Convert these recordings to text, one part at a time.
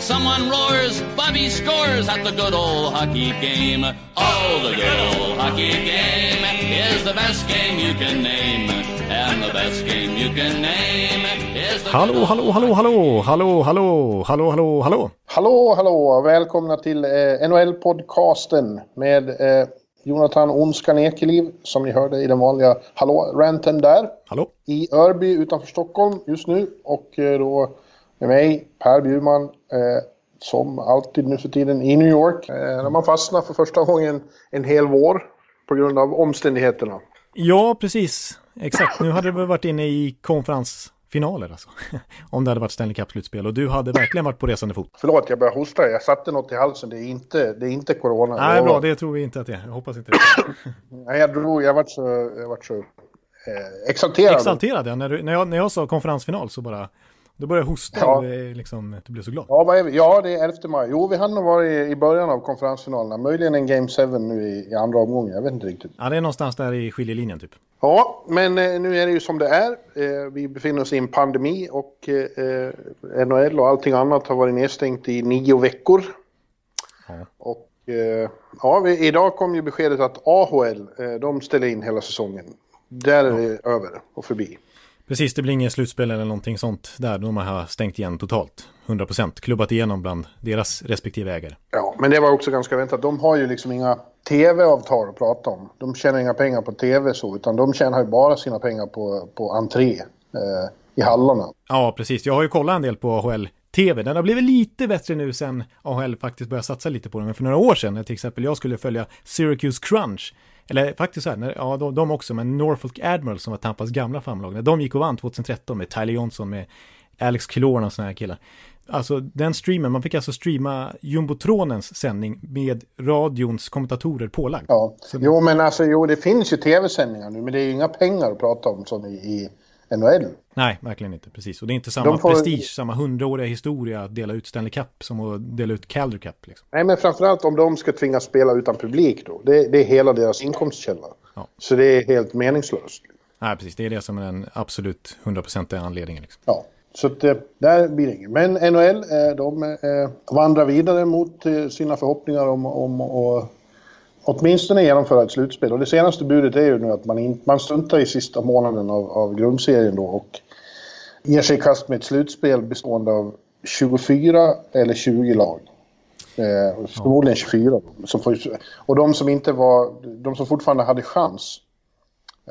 Someone roars, Bobby scores at the good old hockey game. Oh, the good old hockey game is the best game you can name. And the best game you can name is the Hallå, hallå, hallå, hallå, hallå, hallå, hallå, hallå, hallå. Hallå, hallå! Välkomna till eh, NHL-podcasten med eh, Jonathan Onskan Ekeliv som ni hörde i den vanliga hallå-ranten där. Hallå. I Örby utanför Stockholm just nu och eh, då med mig Per Bjurman eh, som alltid nu för tiden i New York. Eh, när man fastnar för första gången en hel vår på grund av omständigheterna. Ja, precis. Exakt. Nu hade väl varit inne i konferensfinaler alltså. Om det hade varit Stanley Cup-slutspel. Och du hade verkligen varit på resande fot. Förlåt, jag börjar hosta. Jag satte något i halsen. Det är inte, det är inte corona. Nej, bra. Det tror vi inte att det är. Jag hoppas inte det. Nej, jag drog. Jag vart så, jag vart så eh, exalterad. Exalterad, ja. När, du, när, jag, när jag sa konferensfinal så bara... Då började jag hosta Ja. och det, liksom, du blev så glad. Ja, är ja, det är 11 maj. Jo, vi hann nog vara i, i början av konferensfinalerna. Möjligen en Game 7 nu i, i andra omgången. Jag vet inte riktigt. Ja, det är någonstans där i skiljelinjen typ. Ja, men eh, nu är det ju som det är. Eh, vi befinner oss i en pandemi och eh, NHL och allting annat har varit nedstängt i nio veckor. Ja. Och eh, ja, vi, idag kom ju beskedet att AHL, eh, de ställer in hela säsongen. Där är det över och förbi. Precis, det blir inget slutspel eller någonting sånt där. De har stängt igen totalt. 100% klubbat igenom bland deras respektive ägare. Ja, men det var också ganska väntat. De har ju liksom inga tv-avtal att prata om. De tjänar inga pengar på tv så, utan de tjänar ju bara sina pengar på, på entré eh, i hallarna. Ja, precis. Jag har ju kollat en del på AHL TV. Den har blivit lite bättre nu sen AHL faktiskt började satsa lite på den. Men för några år sedan, när till exempel jag skulle följa Syracuse Crunch, eller faktiskt så här, när, ja de, de också, men Norfolk Admiral som var Tampas gamla famlag, när de gick och vann 2013 med Tyler Johnson, med Alex Killorn och såna här killar. Alltså den streamen, man fick alltså streama Jumbotronens sändning med radions kommentatorer pålagd. Ja. Jo, men alltså, jo, det finns ju tv-sändningar nu, men det är ju inga pengar att prata om som i, i NHL. Nej, verkligen inte. Precis. Och det är inte samma De får- prestige, samma hundraåriga historia att dela ut Stanley Cup som att dela ut Calder Cup. Liksom. Nej, men framförallt om de ska tvingas spela utan publik då. Det, det är hela deras inkomstkälla. Ja. Så det är helt meningslöst. Nej, precis. Det är det som är den absolut hundraprocentiga anledningen. Liksom. Ja, så att, eh, där blir det inget. Men NHL, eh, de eh, vandrar vidare mot sina förhoppningar om, om att åtminstone genomföra ett slutspel. Och det senaste budet är ju nu att man, in, man struntar i sista månaden av, av grundserien då och ger sig i kast med ett slutspel bestående av 24 eller 20 lag. Eh, förmodligen 24. Då, som får, och de som inte var, de som fortfarande hade chans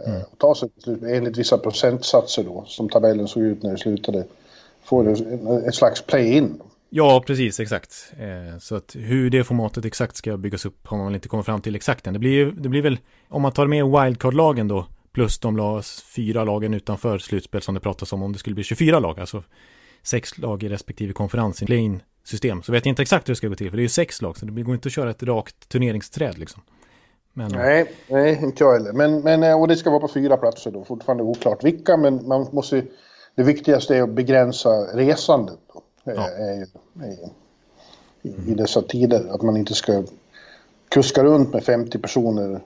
eh, att ta sig till slut, enligt vissa procentsatser då, som tabellen såg ut när det slutade, får en slags play-in. Ja, precis, exakt. Eh, så att hur det formatet exakt ska byggas upp har man väl inte kommit fram till exakt än. Det blir, ju- det blir väl, om man tar med wildcard-lagen då, plus de las fyra lagen utanför slutspel som det pratas om, om det skulle bli 24 lag, alltså sex lag i respektive konferens i play-in system. Så vet jag inte exakt hur det ska gå till, för det är ju sex lag, så det går inte att köra ett rakt turneringsträd liksom. Men, Nej, nej, inte jag heller. Men, men, eh, och det ska vara på fyra platser då, fortfarande oklart vilka, men man måste ju- Det viktigaste är att begränsa resandet. Ja. Är, ju- i, I dessa tider, att man inte ska kuska runt med 50 personer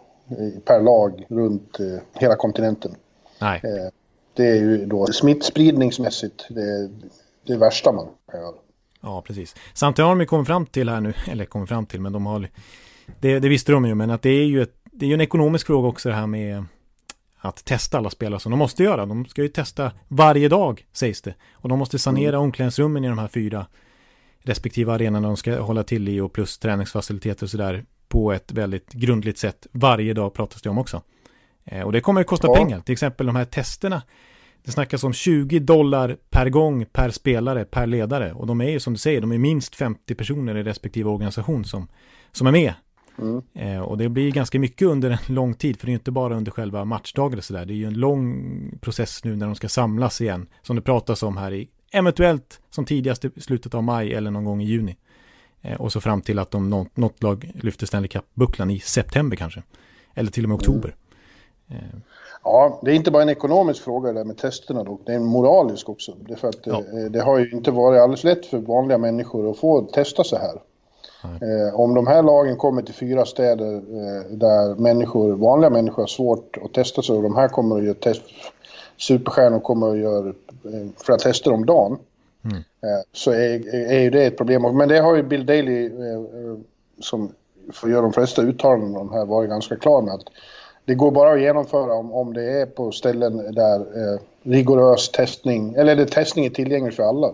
per lag runt eh, hela kontinenten. nej, Eh, det är ju då smittspridningsmässigt det, det värsta man kan göra. Ja, precis. Samtidigt har de kommit fram till här nu, eller kommit fram till, men de har, det, det visste de ju, men att det är ju, ett, det är ju en ekonomisk fråga också det här med att testa alla spelare som de måste göra. De ska ju testa varje dag, sägs det. Och de måste sanera omklädningsrummen i de här fyra respektive arenorna de ska hålla till i och plus träningsfaciliteter och sådär på ett väldigt grundligt sätt. Varje dag pratas det om också. Eh, och det kommer att kosta Ja. pengar. Till exempel de här testerna. Det snackas om 20 dollar per gång per spelare, per ledare. Och de är ju som du säger, de är minst 50 personer i respektive organisation som, som är med. Eh, och det blir ganska mycket under en lång tid, för det är inte bara under själva matchdagen och sådär. Det är ju en lång process nu när de ska samlas igen, som det pratas om här i, eventuellt som tidigast i slutet av maj eller någon gång i juni. Eh, och så fram till att de, något, något lag lyfter Stanley Cup-bucklan i september kanske. Eller till och med oktober. Eh, Ja, det är inte bara en ekonomisk fråga det där med testerna dock, det är en moralisk också. Det, för att ja. det, det har ju inte varit alldeles lätt för vanliga människor att få testa sig här. Eh, om de här lagen kommer till fyra städer eh, där människor, vanliga människor har svårt att testa sig och de här kommer att göra test, superstjärnor kommer att göra eh, flera tester om dagen. Mm. Eh, så är, är ju det ett problem. Men det har ju Bill Daley eh, eh, som får göra de flesta uttalanden om här varit ganska klar med att det går bara att genomföra om, om det är på ställen där eh, rigorös testning, eller där testning är tillgänglig för alla.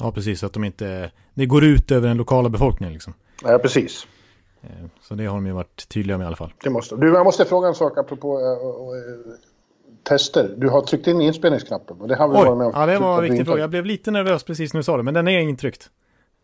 Ja, precis. Att de inte... Det går ut över den lokala befolkningen liksom. Ja, precis. Eh, så det har de ju varit tydliga med i alla fall. Det måste. Du, jag måste fråga en sak apropå äh, tester. Du har tryckt in inspelningsknappen och det har vi Oj, varit med om. Ja, det var en viktig fråga. Jag blev lite nervös precis när du sa det, men den är intryckt.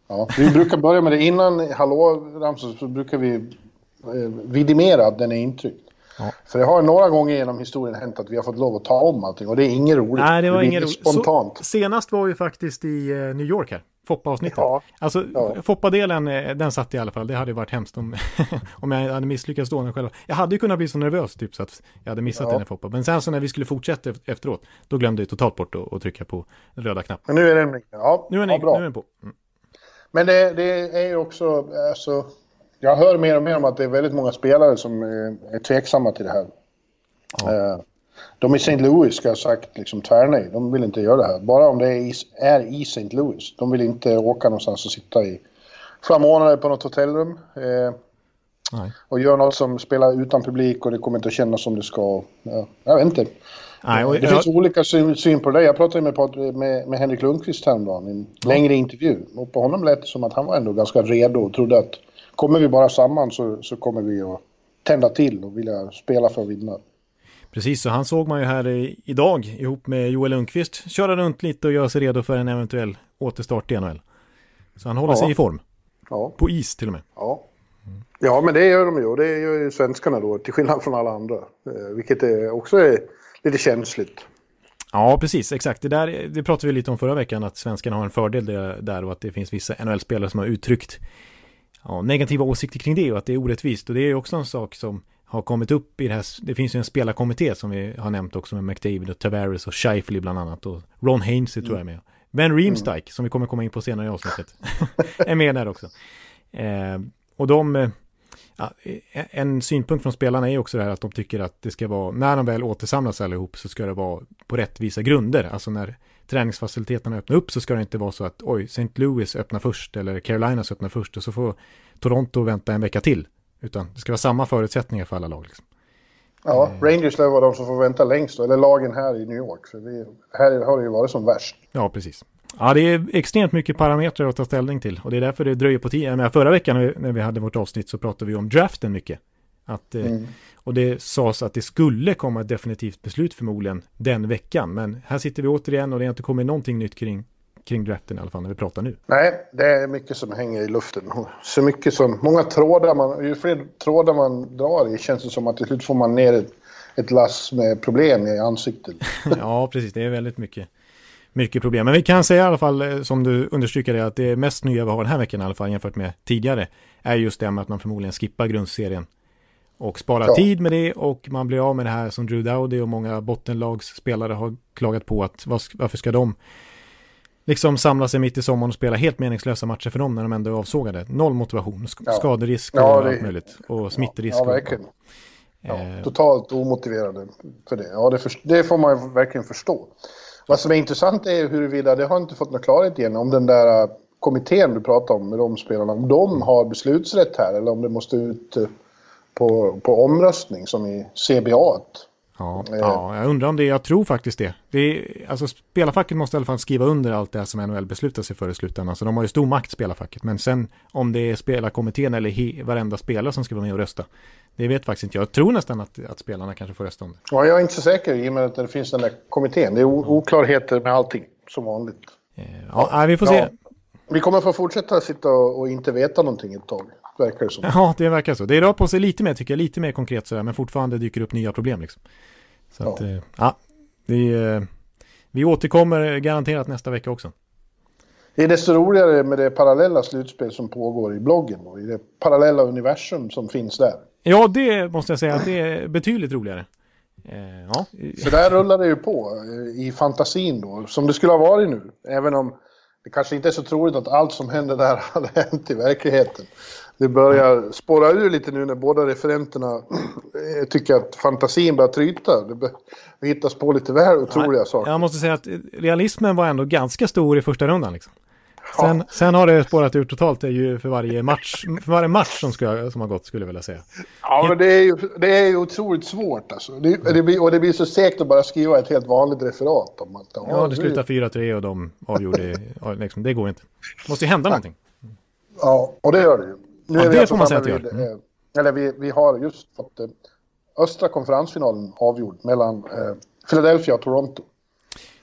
Ja, vi brukar börja med det innan hallå ramsor så brukar vi eh, vidimera att den är intryckt. Ja. För det har några gånger genom historien hänt att vi har fått lov att ta om allting och det är inget roligt. Nej, det var det inget roligt. Spontant. Så, senast var vi faktiskt i uh, New York här. Foppa-avsnittet. Ja. Alltså, ja. Foppa-delen, eh, den satt i alla fall. Det hade varit hemskt om, om jag hade misslyckats då själv. Jag hade ju kunnat bli så nervös typ så att jag hade missat ja. den här Foppa. Men sen så när vi skulle fortsätta efteråt, då glömde jag totalt bort att, att trycka på den röda knappen. Men nu är den, ja, nu är den, ja, bra. Nu är den på. Mm. Men det, det är ju också, alltså, jag hör mer och mer om att det är väldigt många spelare som är, tveksamma till det här. Ja. Uh, de i St. Louis ska ha sagt liksom tvärnej. De vill inte göra det här. Bara om det är i, är i St. Louis. De vill inte åka någonstans och sitta i flera månader på något hotellrum. Eh, och göra något som spelar utan publik och det kommer inte att kännas som det ska. Ja, jag vet inte. Nej, och, det finns olika syn, syn, på det. Jag pratade med, med, med Henrik Lundqvist häromdagen i en ja. längre intervju. Och på honom lät det som att han var ändå ganska redo och trodde att kommer vi bara samman så, så kommer vi att tända till och vilja spela för att vinna. Precis, så han såg man ju här idag ihop med Joel Lundqvist köra runt lite och göra sig redo för en eventuell återstart i NHL. Så han håller ja. sig i form. Ja. På is till och med. Ja. ja, men det gör de ju och det gör ju svenskarna då till skillnad från alla andra. Eh, vilket är också är lite känsligt. Ja, precis, exakt. Det, där, det pratade vi lite om förra veckan, att svenskarna har en fördel där och att det finns vissa NHL-spelare som har uttryckt ja, negativa åsikter kring det och att det är orättvist. Och det är också en sak som har kommit upp i det här, det finns ju en spelarkommitté som vi har nämnt också med McDavid och Tavares och Scheifele bland annat och Ron Hainsey tror jag är med. Ben Reemstike mm. som vi kommer komma in på senare i avsnittet är med där också. Eh, och de, eh, ja, en synpunkt från spelarna är också det här att de tycker att det ska vara, när de väl återsamlas allihop så ska det vara på rättvisa grunder. Alltså när träningsfaciliteterna öppnar upp så ska det inte vara så att oj, St. Louis öppnar först eller Carolinas öppnar först och så får Toronto vänta en vecka till. Utan det ska vara samma förutsättningar för alla lag. Liksom. Ja, eh. Rangers lär vara de som får vänta längst, eller lagen här i New York. För vi, här har det ju varit som värst. Ja, precis. Ja, det är extremt mycket parametrar att ta ställning till. Och det är därför det dröjer på tiden. Förra veckan när vi hade vårt avsnitt så pratade vi om draften mycket. Att, eh, mm. Och det sades att det skulle komma ett definitivt beslut förmodligen den veckan. Men här sitter vi återigen och det har inte kommit någonting nytt kring kring draften i alla fall när vi pratar nu. Nej, det är mycket som hänger i luften. Så mycket som, många trådar man, ju fler trådar man drar i känns det som att till slut får man ner ett, ett lass med problem i ansiktet. ja, precis. Det är väldigt mycket, mycket problem. Men vi kan säga i alla fall, eh, som du understryker det, att det mest nya vi har den här veckan i alla fall jämfört med tidigare är just det med att man förmodligen skippar grundserien och sparar ja. tid med det och man blir av med det här som Drew Dowdy och många bottenlagsspelare har klagat på att varför ska de liksom samla sig mitt i sommaren och spela helt meningslösa matcher för dem när de ändå är avsågade. Noll motivation, sk ja. skaderisk och ja, det... allt möjligt. Och smittrisk. Ja, verkligen. Eh... Totalt omotiverade för det. Ja, det, för... det, får man verkligen förstå. Vad som är intressant är huruvida, det har inte fått någon klarhet igen, om den där äh, kommittén du pratar om med de spelarna, om de har beslutsrätt här eller om det måste ut äh, på, på omröstning som i CBA. Ja, eh. ja, jag undrar om det, jag tror faktiskt det. det är, alltså spelarfacket måste i alla fall skriva under allt det som NHL beslutar sig för i slutändan. Så de har ju stor makt, spelarfacket. Men sen om det är spelarkommittén eller he, varenda spelare som ska vara med och rösta. Det vet faktiskt inte jag. Jag tror nästan att, att spelarna kanske får rösta om det. Ja, jag är inte så säker i och med att det finns den där kommittén. Det är oklarheter med allting, som vanligt. Eh, ja, ja, vi får se. Vi kommer få fortsätta sitta och, och inte veta någonting ett tag verkar det som. Ja, det verkar så. Det rör på sig lite mer tycker jag, lite mer konkret sådär, men fortfarande dyker upp nya problem liksom. Så ja. att, eh, ja, vi, eh, vi återkommer garanterat nästa vecka också. Det är desto roligare med det parallella slutspel som pågår i bloggen och i det parallella universum som finns där. Ja, det måste jag säga att det är betydligt roligare. Eh, ja. Så där rullar det ju på eh, i fantasin då, som det skulle ha varit nu. Även om det kanske inte är så troligt att allt som händer där hade hänt i verkligheten. Det börjar spåra ur lite nu när båda referenterna eh, tycker att fantasin börjar tryta. Det hittas på lite väl otroliga saker. Jag måste säga att realismen var ändå ganska stor i första rundan. Liksom. Sen, sen, har det spårat ur totalt det är ju för varje match, för varje match som, ska, som har gått skulle jag vilja säga. Ja, men det är ju, det är ju otroligt svårt alltså. Det, det blir, och det blir så segt att bara skriva ett helt vanligt referat om att... Ja, det slutar 4-3 och de avgjorde, liksom, det går inte. Det måste ju hända någonting. Ja, och det gör det ju. Nu ja, det alltså får man säga att gör. Mm. Eller vi, vi har just fått eh, östra konferensfinalen avgjord mellan eh, Philadelphia och Toronto.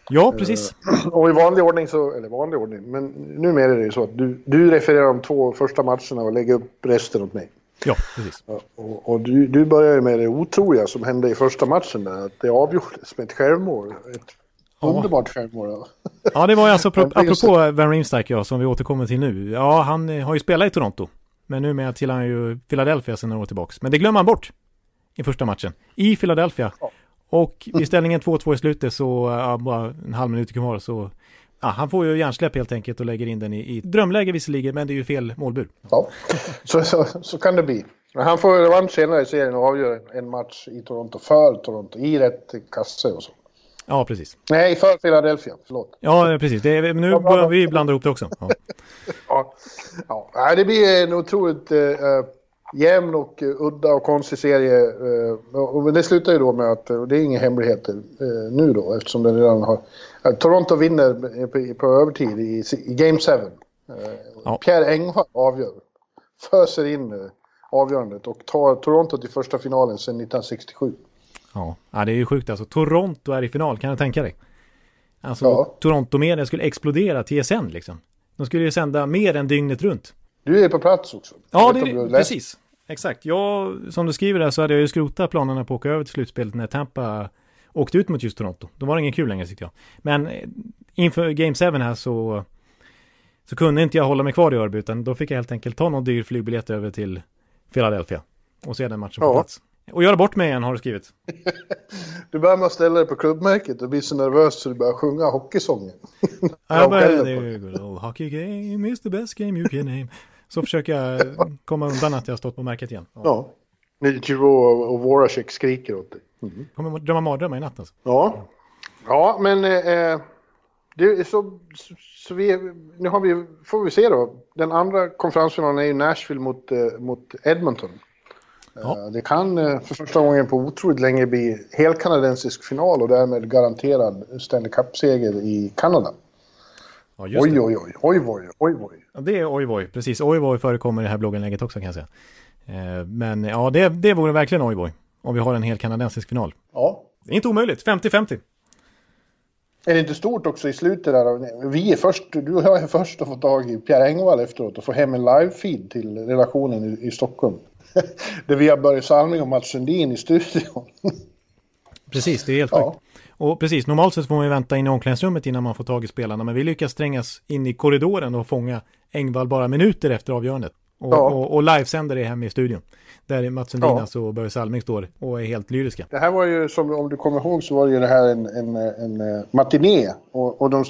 Ja, precis. Och i vanlig ordning så, eller vanlig ordning, men numera är det ju så att du, du refererar de två första matcherna och lägger upp resten åt mig. Ja, precis. Och, och du, du börjar med det otroliga som hände i första matchen där, att det avgjordes med ett självmål. Ett ja. underbart självmål. Ja. det var ju alltså apropå Van Riemsdyk, ja, som vi återkommer till nu. Ja, han eh, har ju spelat i Toronto. Men numera tillhör han ju Philadelphia sedan några år tillbaka. Men det glömmer han bort i första matchen. I Philadelphia. Och vid ställningen 2-2 i slutet så, ja, bara en halv minut kvar så, ja, han får ju hjärnsläpp helt enkelt och lägger in den i, i drömläge visserligen, men det är ju fel målbur. Ja, så, så, så kan det bli. Men han får revansch senare i serien och avgör en match i Toronto för Toronto, i rätt kasse och så. Ja, precis. Nej, för Philadelphia, förlåt. Ja, precis. Det, nu börjar vi blanda ihop det också. Ja. ja. ja, det blir en otroligt uh, jämn och uh, udda och konstig serie. Uh, och det slutar ju då med att, och det är inga hemligheter uh, nu då, eftersom den redan har... Toronto vinner på, på övertid i, i Game 7. Ja. Pierre Engvall avgör. Föser in avgörandet och tar Toronto till första finalen sedan 1967. Ja. ja, det är ju sjukt alltså. Toronto är i final, kan du tänka dig? Alltså, ja. Toronto-media skulle explodera TSN liksom. De skulle ju sända mer än dygnet runt. Du är på plats också. Ja, det, är, precis. Exakt. Jag, som du skriver där så hade jag ju skrotat planerna på att åka över till slutspelet när Tampa åkte ut mot just Toronto. Då var det ingen kul längre tyckte jag. Men eh, inför Game 7 här så, så kunde inte jag hålla mig kvar i Örby utan då fick jag helt enkelt ta någon dyr flygbiljett över till Philadelphia och se den matchen på plats. Och göra bort mig igen har du skrivit. du börjar med att ställa dig på klubbmärket och bli så nervös så du börjar sjunga hockeysången. jag börjar, det good old hockey game is the best game you can name. Så försöker jag komma undan att jag har stått på märket igen. Ja. ja. Giroux och Voracek skriker åt dig. Mm. Kommer drömma mardrömmar i natt alltså. Ja. Ja, men eh, det är så, så, så, vi, nu har vi, får vi se då. Den andra konferensfinalen är ju Nashville mot, eh, mot Edmonton. Ja. Eh, det kan eh, för första gången på otroligt länge bli helkanadensisk final och därmed garanterad Stanley Cup-seger i Kanada. Ja, oj, oj, oj, oj, oj, oj, oj. Ja, det är oj, oj, precis. Oj, oj förekommer i det här blogginlägget också kan jag säga. Eh, men ja, det, det vore verkligen oj, oj. Om vi har en hel kanadensisk final. Ja. Det är inte omöjligt, 50-50. Är det inte stort också i slutet där? Vi är först, du och jag är först att få tag i Pierre Engvall efteråt och få hem en live-feed till relationen i, i Stockholm. där vi har börjat Salming och Mats Sundin i studion. precis, det är helt ja. sjukt. Och precis, normalt sett får man ju vänta in i omklädningsrummet innan man får tag i spelarna, men vi lyckas trängas in i korridoren och fånga Engvall bara minuter efter avgörandet. Och, ja. och, och livesänder det hem i studion. Där Mats Sundin ja. alltså och Börje Salming står och är helt lyriska. Det här var ju, som om du kommer ihåg, så var det ju det här en, en, en, en matiné. Och, och de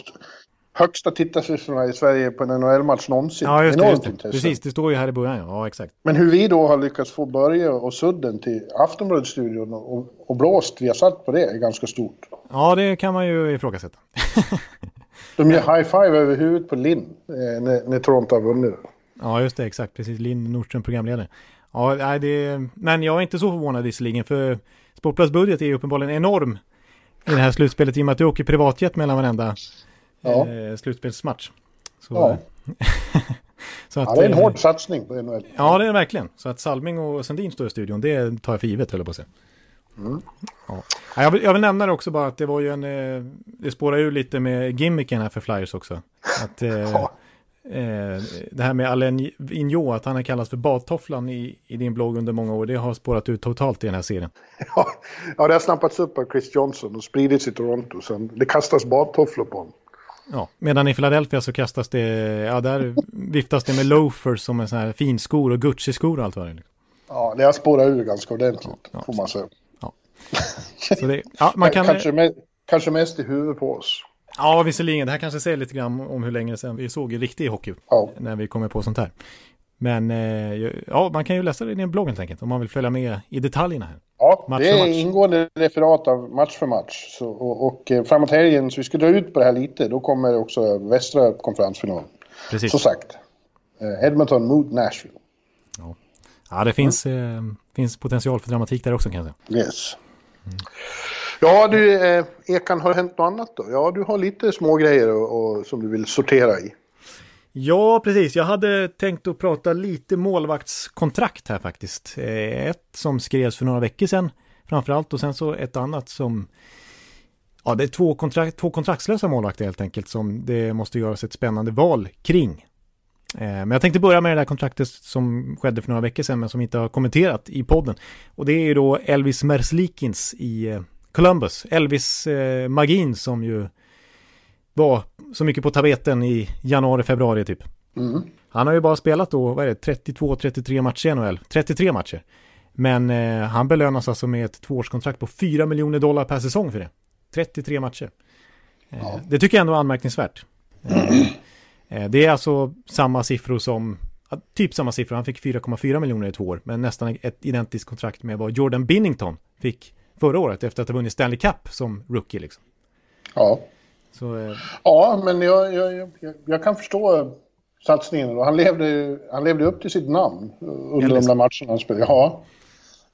högsta tittarsiffrorna i Sverige på en NHL-match någonsin. Ja, just det. Just det. Precis, det står ju här i början. Ja, exakt. Men hur vi då har lyckats få Börje och Sudden till Aftonbladet-studion och, och blåst vi har satt på det är ganska stort. Ja, det kan man ju ifrågasätta. De ger high-five över huvudet på Linn eh, när, när Toronto har vunnit. Ja, just det. Exakt. Precis. Linn Nordström, programledare. Ja, nej, det... Men jag är inte så förvånad visserligen, för Sportbladets budget är ju uppenbarligen enorm i det här slutspelet i och med att du åker privatjet mellan varenda ja. eh, slutspelsmatch. Så, ja. så att, ja, det är en hård satsning på NHL. Ja, det är det verkligen. Så att Salming och Sandin står i studion, det tar jag för givet, höll jag på att säga. Mm. Ja. Jag, vill, jag vill nämna det också bara att det var ju en, eh, det spårar ju lite med gimmicken här för Flyers också. Att, eh, ja. eh, det här med Alain Vigneault, att han har kallats för badtofflan i, i din blogg under många år, det har spårat ut totalt i den här serien. Ja, ja det har snappats upp av Chris Johnson och spridits i Toronto, så det kastas badtofflor på honom. Ja, medan i Philadelphia så kastas det, ja där viftas det med loafers som en sån här finskor och Gucci-skor och allt vad det är. Ja, det har spårat ur ganska ordentligt, ja, får man säga. Ja. Så det, ja, man kan... kanske, mest, kanske mest i huvudet på oss. Ja, visserligen. Det här kanske säger lite grann om hur länge sedan vi såg riktig hockey. Ja. När vi kommer på sånt här. Men eh, ja, man kan ju läsa det i en blogg helt enkelt. Om man vill följa med i detaljerna här. Ja, Match det är match. ingående referat av match för match. Så, och, och eh, framåt helgen, så vi ska dra ut på det här lite, då kommer också västra konferensfinalen. Precis. Så sagt. Eh, Edmonton mot Nashville. Ja, det finns, eh, finns potential för dramatik där också kan jag säga. Yes. Ja du, eh, Ekan, har det hänt något annat då? Ja, du har lite små grejer och, och, som du vill sortera i. Ja, precis. Jag hade tänkt att prata lite målvaktskontrakt här faktiskt. Eh, ett som skrevs för några veckor sedan framförallt och sen så ett annat som Ja, det är två, kontrakt, två kontraktslösa målvakter helt enkelt som det måste göras ett spännande val kring. Eh, Men jag tänkte börja med det där kontraktet som skedde för några veckor sedan men som inte har kommenterat i podden. Och det är ju då Elvis Merzlikins i eh, Columbus. Elvis eh, Magin som ju var så mycket på tapeten i januari, februari typ. Mm. Han har ju bara spelat då, vad är det, 32-33 matcher i NHL. 33 matcher. Men eh, han belönas alltså med ett tvåårskontrakt på 4 miljoner dollar per säsong för det. 33 matcher. Eh, Ja. Det tycker jag ändå är anmärkningsvärt. Eh, eh, det är alltså samma siffror som, typ samma siffror, han fick 4,4 miljoner i två år, men nästan ett identiskt kontrakt med vad Jordan Binnington fick förra året efter att ha vunnit Stanley Cup som rookie liksom. Ja. Så eh, Ja, men jag, jag, jag, jag kan förstå satsningen. Och han levde, han levde upp till sitt namn under de där matcherna han spelade. Ja.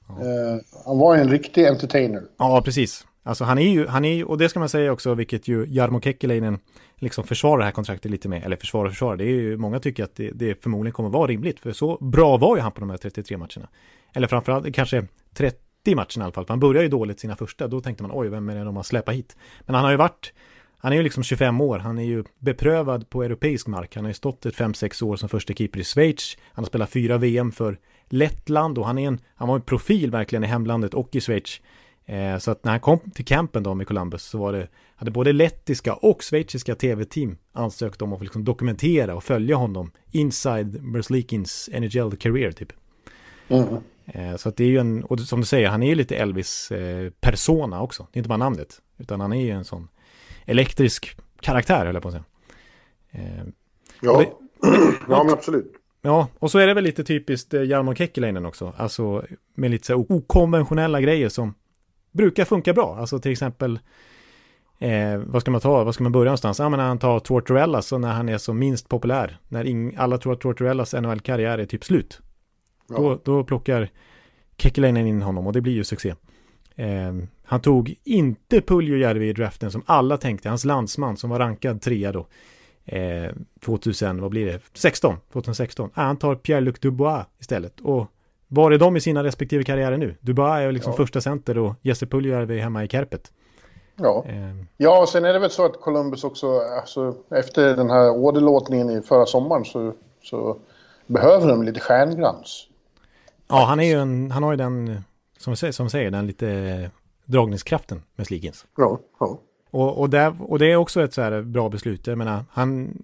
Eh, han var en riktig entertainer. Ja, precis. Alltså han är ju, han är och det ska man säga också, vilket ju Jarmo Kekkeläinen liksom försvarar det här kontraktet lite med, eller försvarar och försvarar, det är ju, många tycker att det, det förmodligen kommer vara rimligt, för så bra var ju han på de här 33 matcherna. Eller framförallt kanske 30 matcherna i alla fall, för han började ju dåligt sina första, då tänkte man oj, vem är det de har släppt hit? Men han har ju varit, han är ju liksom 25 år, han är ju beprövad på europeisk mark, han har ju stått ett 5-6 år som första keeper i Schweiz, han har spelat fyra VM för Lettland och han är en, han var en profil verkligen i hemlandet och i Schweiz. Eh, så att när han kom till campen då med Columbus så var det, hade både lettiska och schweiziska tv-team ansökt om att liksom dokumentera och följa honom inside Merzlikins NHL career typ. Mm. Eh, så att det är ju en, och som du säger, han är ju lite Elvis eh, också. Det är inte bara namnet, utan han är ju en sån elektrisk karaktär, höll jag på att säga. Eh, Ja. Det- ja, men absolut. Ja, och så är det väl lite typiskt eh, Jarmo Kekkeläinen också. Alltså med lite så här okonventionella grejer som brukar funka bra. Alltså till exempel, eh, vad ska man ta, vad ska man börja någonstans? Ja, men när han tar Tortorella så när han är som minst populär. När ing, alla tror att Tortorellas NHL-karriär är typ slut. Ja. Då, då plockar Kekkeläinen in honom och det blir ju succé. Eh, han tog inte Puljujärvi i draften som alla tänkte, hans landsman som var rankad trea då. Eh, 2000, vad blir det? 16, 2016. Ah, han tar Pierre-Luc Dubois istället. Och var är de i sina respektive karriärer nu? Dubois är liksom Ja. första center och Jesse Puljujärvi är hemma i Kärpet. Ja. Eh, ja, och sen är det väl så att Columbus också, alltså, efter den här åderlåtningen i förra sommaren så, så behöver de lite stjärnglans. ja, han är ju en, han har ju den, som som säger den lite dragningskraften med Sligins. Ja, ja. Och, och, där, och det är också ett så här bra beslut. Jag menar, han...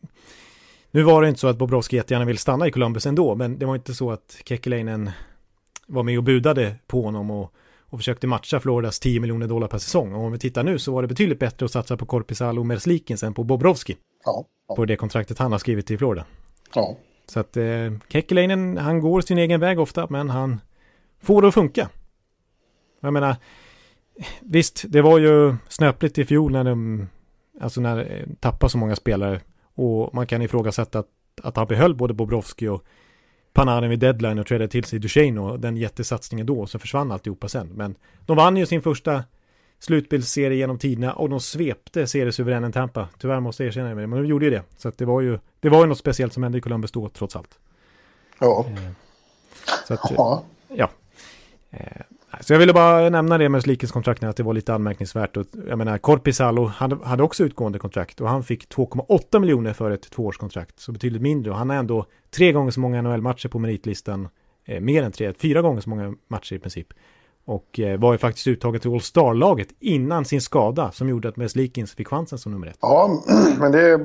Nu var det inte så att Bobrovski jättegärna vill stanna i Columbus ändå, men det var inte så att Kekkeläinen var med och budade på honom och, och försökte matcha Floridas 10 miljoner dollar per säsong. Och om vi tittar nu så var det betydligt bättre att satsa på Korpisalo och Merzlikins än på Bobrovski Ja, ja, på det kontraktet han har skrivit till Florida. ja. Så att eh, Kekkeläinen, han går sin egen väg ofta, men han får det att funka. Jag menar, visst, det var ju snöpligt i fjol när de, alltså när eh, tappade så många spelare. Och man kan ifrågasätta att, att han behöll både Bobrovski och Panarin vid deadline och trädde till sig Duchene och den jättesatsningen då, så försvann alltihopa sen. Men de vann ju sin första slutspelsserie genom tiderna och de svepte seriesuveränen Tampa. Tyvärr måste jag erkänna det, men de gjorde ju det. Så det var ju, det var ju något speciellt som hände i Columbus då, trots allt. ja. Så att, ja. ja. Så jag ville bara nämna det med Slikens kontrakt, att det var lite anmärkningsvärt. Och, jag menar, Korpisalo hade, hade också utgående kontrakt och han fick 2,8 miljoner för ett tvåårskontrakt, så betydligt mindre. Och han har ändå tre gånger så många NHL-matcher på meritlistan, eh, mer än tre, fyra gånger så många matcher i princip. Och eh, var ju faktiskt uttaget till All-Star-laget innan sin skada som gjorde att Meslikins fick chansen som nummer ett. Ja, men det,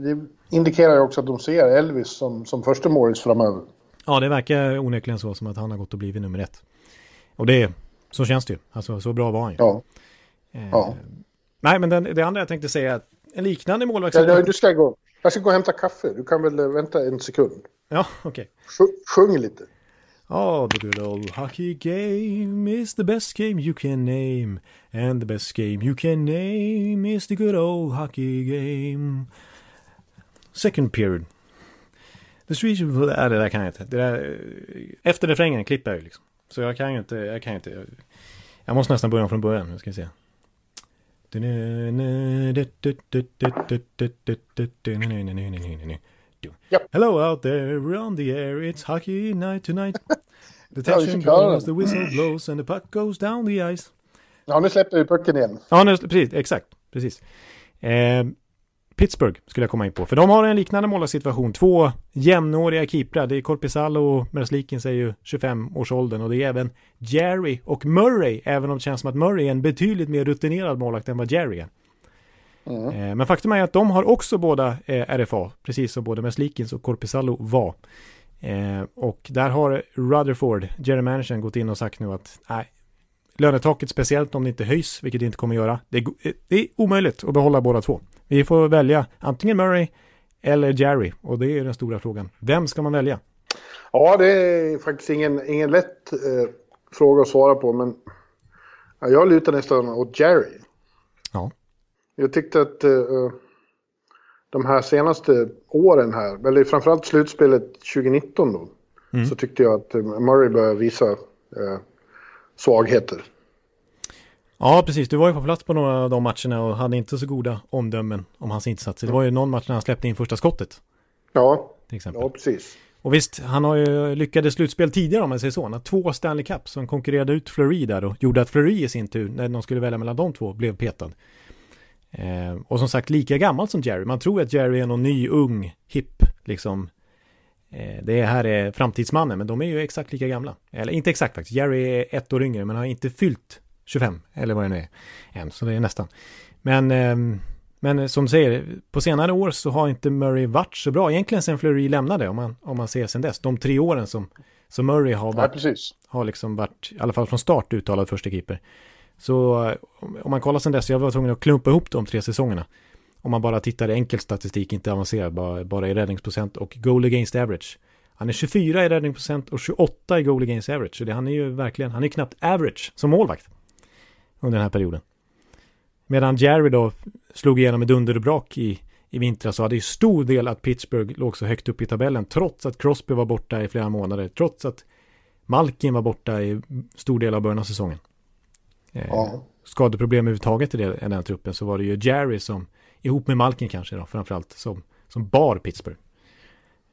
det indikerar ju också att de ser Elvis som, som första målis framöver. Ja, det verkar onekligen så som att han har gått och blivit nummer ett. Och det, Så känns det ju. Alltså så bra var han ju. Ja. Eh, ja. Nej, men den, det andra jag tänkte säga, en liknande målvakt... Ja, du ska gå. Jag ska gå och hämta kaffe. Du kan väl eh, vänta en sekund. Ja, okej. Okay. Sjung lite. Oh, the good old hockey game is the best game you can name. And the best game you can name is the good old hockey game. Second period. The streets... Nej, det där kan jag inte. Det där, efter refrängen klipper jag ju liksom. Så jag kan ju inte, jag kan inte. Jag måste nästan börja från början, nu ska vi se. Yep. Hello out there, we're on the air, it's hockey night tonight. The tension grows, the whistle blows and the puck goes down the ice. Ja, nu släpper vi pucken igen. Ja, nu, precis, exakt, precis. Eh, Pittsburgh skulle jag komma in på. För de har en liknande målsituation. Två jämnåriga keeprar. Det är Korpisalo och Merslikins är ju 25-årsåldern. Och det är även Jerry och Murray. Även om det känns som att Murray är en betydligt mer rutinerad målvakt än vad Jerry är. Mm. Eh, men faktum är att de har också båda eh, RFA. Precis som både Merslikins och Korpisalo var. Eh, och där har Rutherford, Jerry Manchin, gått in och sagt nu att nej, lönetaket speciellt om det inte höjs, vilket det inte kommer att göra. Det är, det är omöjligt att behålla båda två. Vi får välja antingen Murray eller Jerry och det är den stora frågan. Vem ska man välja? Ja, det är faktiskt ingen, ingen lätt eh, fråga att svara på, men ja, jag lutar nästan åt Jerry. Ja. Jag tyckte att eh, de här senaste åren här, eller framförallt slutspelet 2019 då, mm. så tyckte jag att eh, Murray började visa eh, svagheter. Ja, precis. Du var ju på plats på några av de matcherna och hade inte så goda omdömen om hans insatser. Det var ju någon match när han släppte in första skottet. Ja, till exempel. ja precis. Och visst, han har ju lyckades slutspel tidigare om man säger så. Han har två Stanley Cup som konkurrerade ut Fleury där och gjorde att Fleury i sin tur, när de skulle välja mellan de två, blev petad. Eh, och som sagt, lika gammal som Jerry. Man tror att Jerry är någon ny, ung, hipp, liksom. Eh, det här är framtidsmannen, men de är ju exakt lika gamla. Eller inte exakt faktiskt. Jerry är ett år yngre, men har inte fyllt 25 eller vad det nu är än, så det är nästan. Men, eh, men som du säger, på senare år så har inte Murray varit så bra, egentligen sen Fleury lämnade, om man, om man ser sen dess. De tre åren som, som Murray har varit, ja, har liksom varit, i alla fall från start uttalad första keeper. Så om man kollar sen dess, jag var tvungen att klumpa ihop de tre säsongerna. Om man bara tittar i enkel statistik, inte avancerad, bara, bara i räddningsprocent och goal against average. Han är 24 i räddningsprocent och 28 i goal against average. Så det, han är ju verkligen, han är knappt average som målvakt under den här perioden. Medan Jerry då slog igenom ett dunderbrak i, i vintras så hade ju stor del att Pittsburgh låg så högt upp i tabellen trots att Crosby var borta i flera månader, trots att Malkin var borta i stor del av början av säsongen. Eh, ja. Skadeproblem överhuvudtaget i den, i den truppen så var det ju Jerry som, ihop med Malkin kanske då, framförallt, som, som bar Pittsburgh.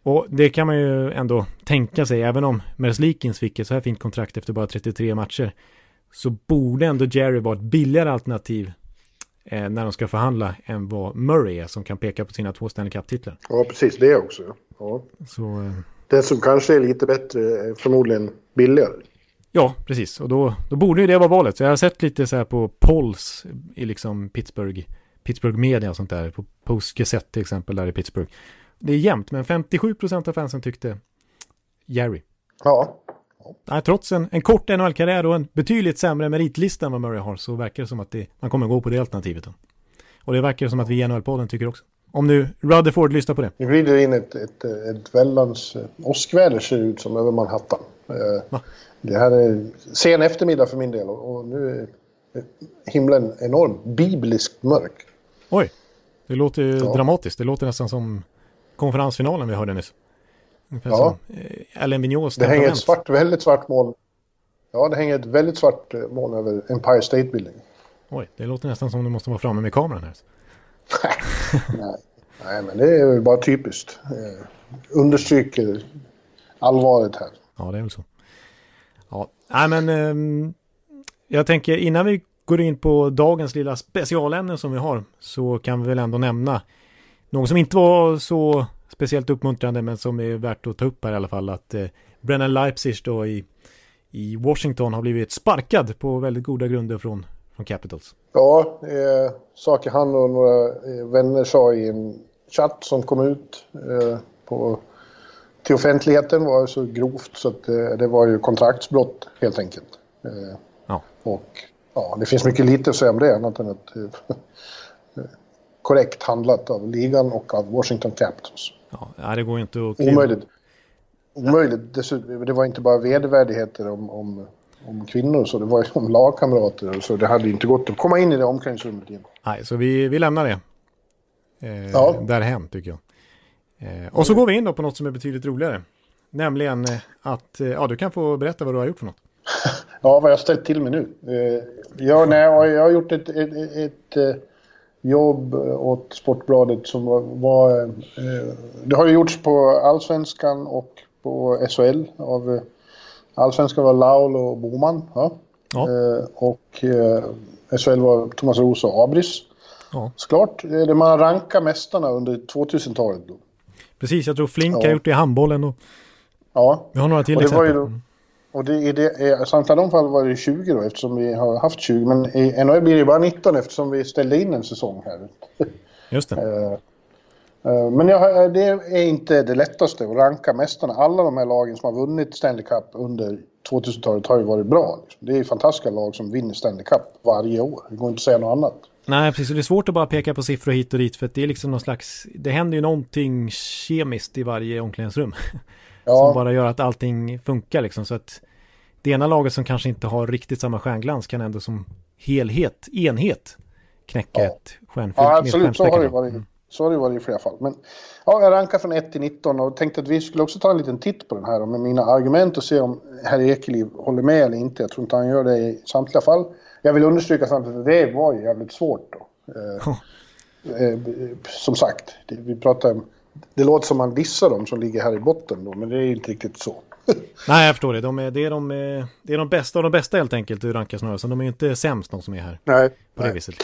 Och det kan man ju ändå tänka sig, även om Merslikins fick ett så här fint kontrakt efter bara 33 matcher, så borde ändå Jerry vara ett billigare alternativ eh, när de ska förhandla än vad Murray är som kan peka på sina två Stanley Cup-titlar. Ja, precis det också. Ja. Så, eh... Den som kanske är lite bättre är förmodligen billigare. Ja, precis. Och då, då borde ju det vara valet. Så jag har sett lite så här på polls i liksom Pittsburgh, Pittsburgh media och sånt där. På Post Gazette till exempel där i Pittsburgh. Det är jämnt, men 57% av fansen tyckte Jerry. Ja. Nej, trots en, en kort NHL-karriär och en betydligt sämre meritlista än vad Murray har så verkar det som att det, man kommer gå på det alternativet. Då. Och det verkar som att vi i NHL-podden tycker också. Om nu Rutherford lyssnar på det. Nu glider in ett, ett, ett väldans åskväder ser ut som över Manhattan. Eh, Va? Det här är sen eftermiddag för min del och nu är himlen enormt bibliskt mörk. Oj, det låter ju ja. dramatiskt. Det låter nästan som konferensfinalen vi hörde nyss. Ungefär ja. eh, Alain Vigneaus Det hänger ett svart, väldigt svart moln. Ja, det hänger ett väldigt svart eh, moln över Empire State Building. Oj, det låter nästan som du måste vara framme med kameran här. nej, nej, men det är bara typiskt. Eh, understryker allvaret här. Ja, det är väl så. Ja, nej men eh, jag tänker innan vi går in på dagens lilla specialämne som vi har så kan vi väl ändå nämna något som inte var så speciellt uppmuntrande men som är värt att ta upp här i alla fall att eh, Brennan Leipzig då i, i Washington har blivit sparkad på väldigt goda grunder från, från Capitals. Ja, eh, saker han och några eh, vänner sa i en chatt som kom ut eh, på, till offentligheten var så grovt så att eh, det var ju kontraktsbrott helt enkelt. Eh, ja. Och ja, det finns mycket lite att säga om det, annat än att eh, korrekt handlat av ligan och av Washington Capitals. Ja, det går inte att... Omöjligt. Omöjligt. Det var inte bara vedervärdigheter om, om, om kvinnor, så det var ju om lagkamrater. Så det hade inte gått att komma in i det omklädningsrummet igen. Nej, så vi, vi lämnar det. Eh, ja. Därhem, tycker jag. Eh, och så går vi in då på något som är betydligt roligare. Nämligen eh, att, eh, ja du kan få berätta vad du har gjort för något. ja, vad jag har ställt till mig nu. Eh, ja, nej, jag har gjort ett, ett, ett, ett jobb åt Sportbladet som var... var eh, det har ju gjorts på Allsvenskan och på SHL av... Eh, Allsvenskan var Laul och Boman. Ja. ja. Eh, och SHL var Thomas Roos och Abris. Ja. Såklart. Det man rankar mästarna under 2000-talet. Precis, jag tror Flink ja. har gjort det i handbollen och... Ja. Vi har några till och exempel. Då, och det, i det, samtliga de fall var det 20 då eftersom vi har haft 20. Men i NHL blir det bara 19 eftersom vi ställde in en säsong här. Just det. Eh, eh, men jag, det är inte det lättaste att ranka mästarna. Alla de här lagen som har vunnit Stanley Cup under 2000-talet har ju varit bra. Liksom. Det är fantastiska lag som vinner Stanley Cup varje år. Det går inte att säga något annat. Nej, precis. Och det är svårt att bara peka på siffror hit och dit för att det är liksom någon slags... Det händer ju någonting kemiskt i varje omklädningsrum. Ja. Som bara gör att allting funkar liksom. Så att det ena laget som kanske inte har riktigt samma stjärnglans kan ändå som helhet, enhet, knäcka ja. ett stjärnfyllt Ja, absolut. Så har, det varit, mm. så har det varit i flera fall. Men ja, jag rankar från 1 till 19 och tänkte att vi skulle också ta en liten titt på den här med mina argument och se om herr Ekeliv håller med eller inte. Jag tror inte han gör det i samtliga fall. Jag vill understryka samtidigt att det var ju jävligt svårt då. Eh, eh, som sagt, vi pratar det låter som man dissar dem som ligger här i botten då, men det är inte riktigt så. Nej, jag förstår det. De är, det, är de, det är de bästa av de bästa helt enkelt i rankarsnörelsen. De är ju inte sämst de som är här. Nej. På nej. det viset.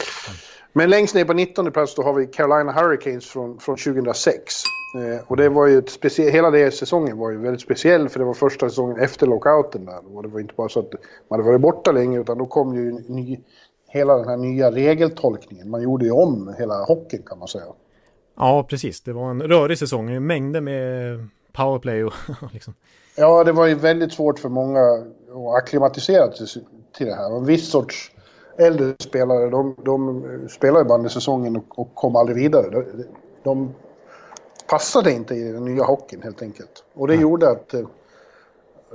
Men längst ner på 19 plats då har vi Carolina Hurricanes från, från 2006. Eh, och det var ju ett speciellt, hela den säsongen var ju väldigt speciell för det var första säsongen efter lockouten där. Och det var inte bara så att man hade varit borta länge utan då kom ju ny, hela den här nya regeltolkningen. Man gjorde ju om hela hockeyn kan man säga. Ja, precis. Det var en rörig säsong. Mängder med powerplay och liksom. Ja, det var ju väldigt svårt för många att acklimatisera sig till det här. En viss sorts äldre spelare, de, de spelade bara under säsongen och, och, kom aldrig vidare. De, de passade inte i den nya hockeyn helt enkelt. Och det ja. gjorde att eh,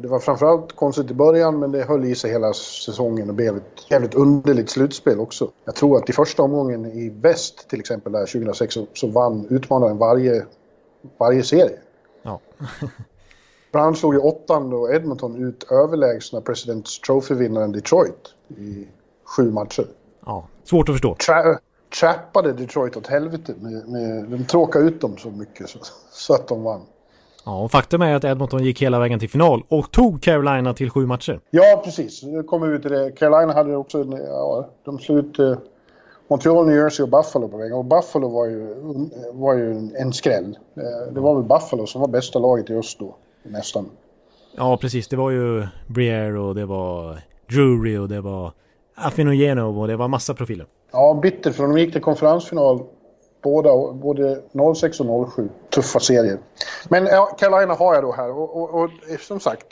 det var framförallt konstigt i början men det höll i sig hela säsongen och blev ett jävligt underligt slutspel också. Jag tror att i första omgången i väst till exempel där 2006 så, så vann utmanaren varje, varje serie. Ja. Bland annat slog ju åttan då Edmonton ut överlägsna Presidents Trophy-vinnaren Detroit i sju matcher. Ja, svårt att förstå. Tra trappade Detroit åt helvete. Med, med, de tråkade ut dem så mycket så, så att de vann. Ja, och faktum är att Edmonton gick hela vägen till final och tog Carolina till sju matcher. Ja, precis. Det kommer ut till det. Carolina hade också, ja, de slog ut eh, Montreal, New Jersey och Buffalo på vägen. Och Buffalo var ju, var ju en skräll. Eh, det var väl Buffalo som var bästa laget i öst då, nästan. Ja, precis. Det var ju Briere och det var Drury och det var Afinogenov och det var massa profiler. Ja, bitter för de gick till konferensfinal båda, både 06 och 07. Tuffa serier. Men ja, Carolina har jag då här och, och, och som sagt,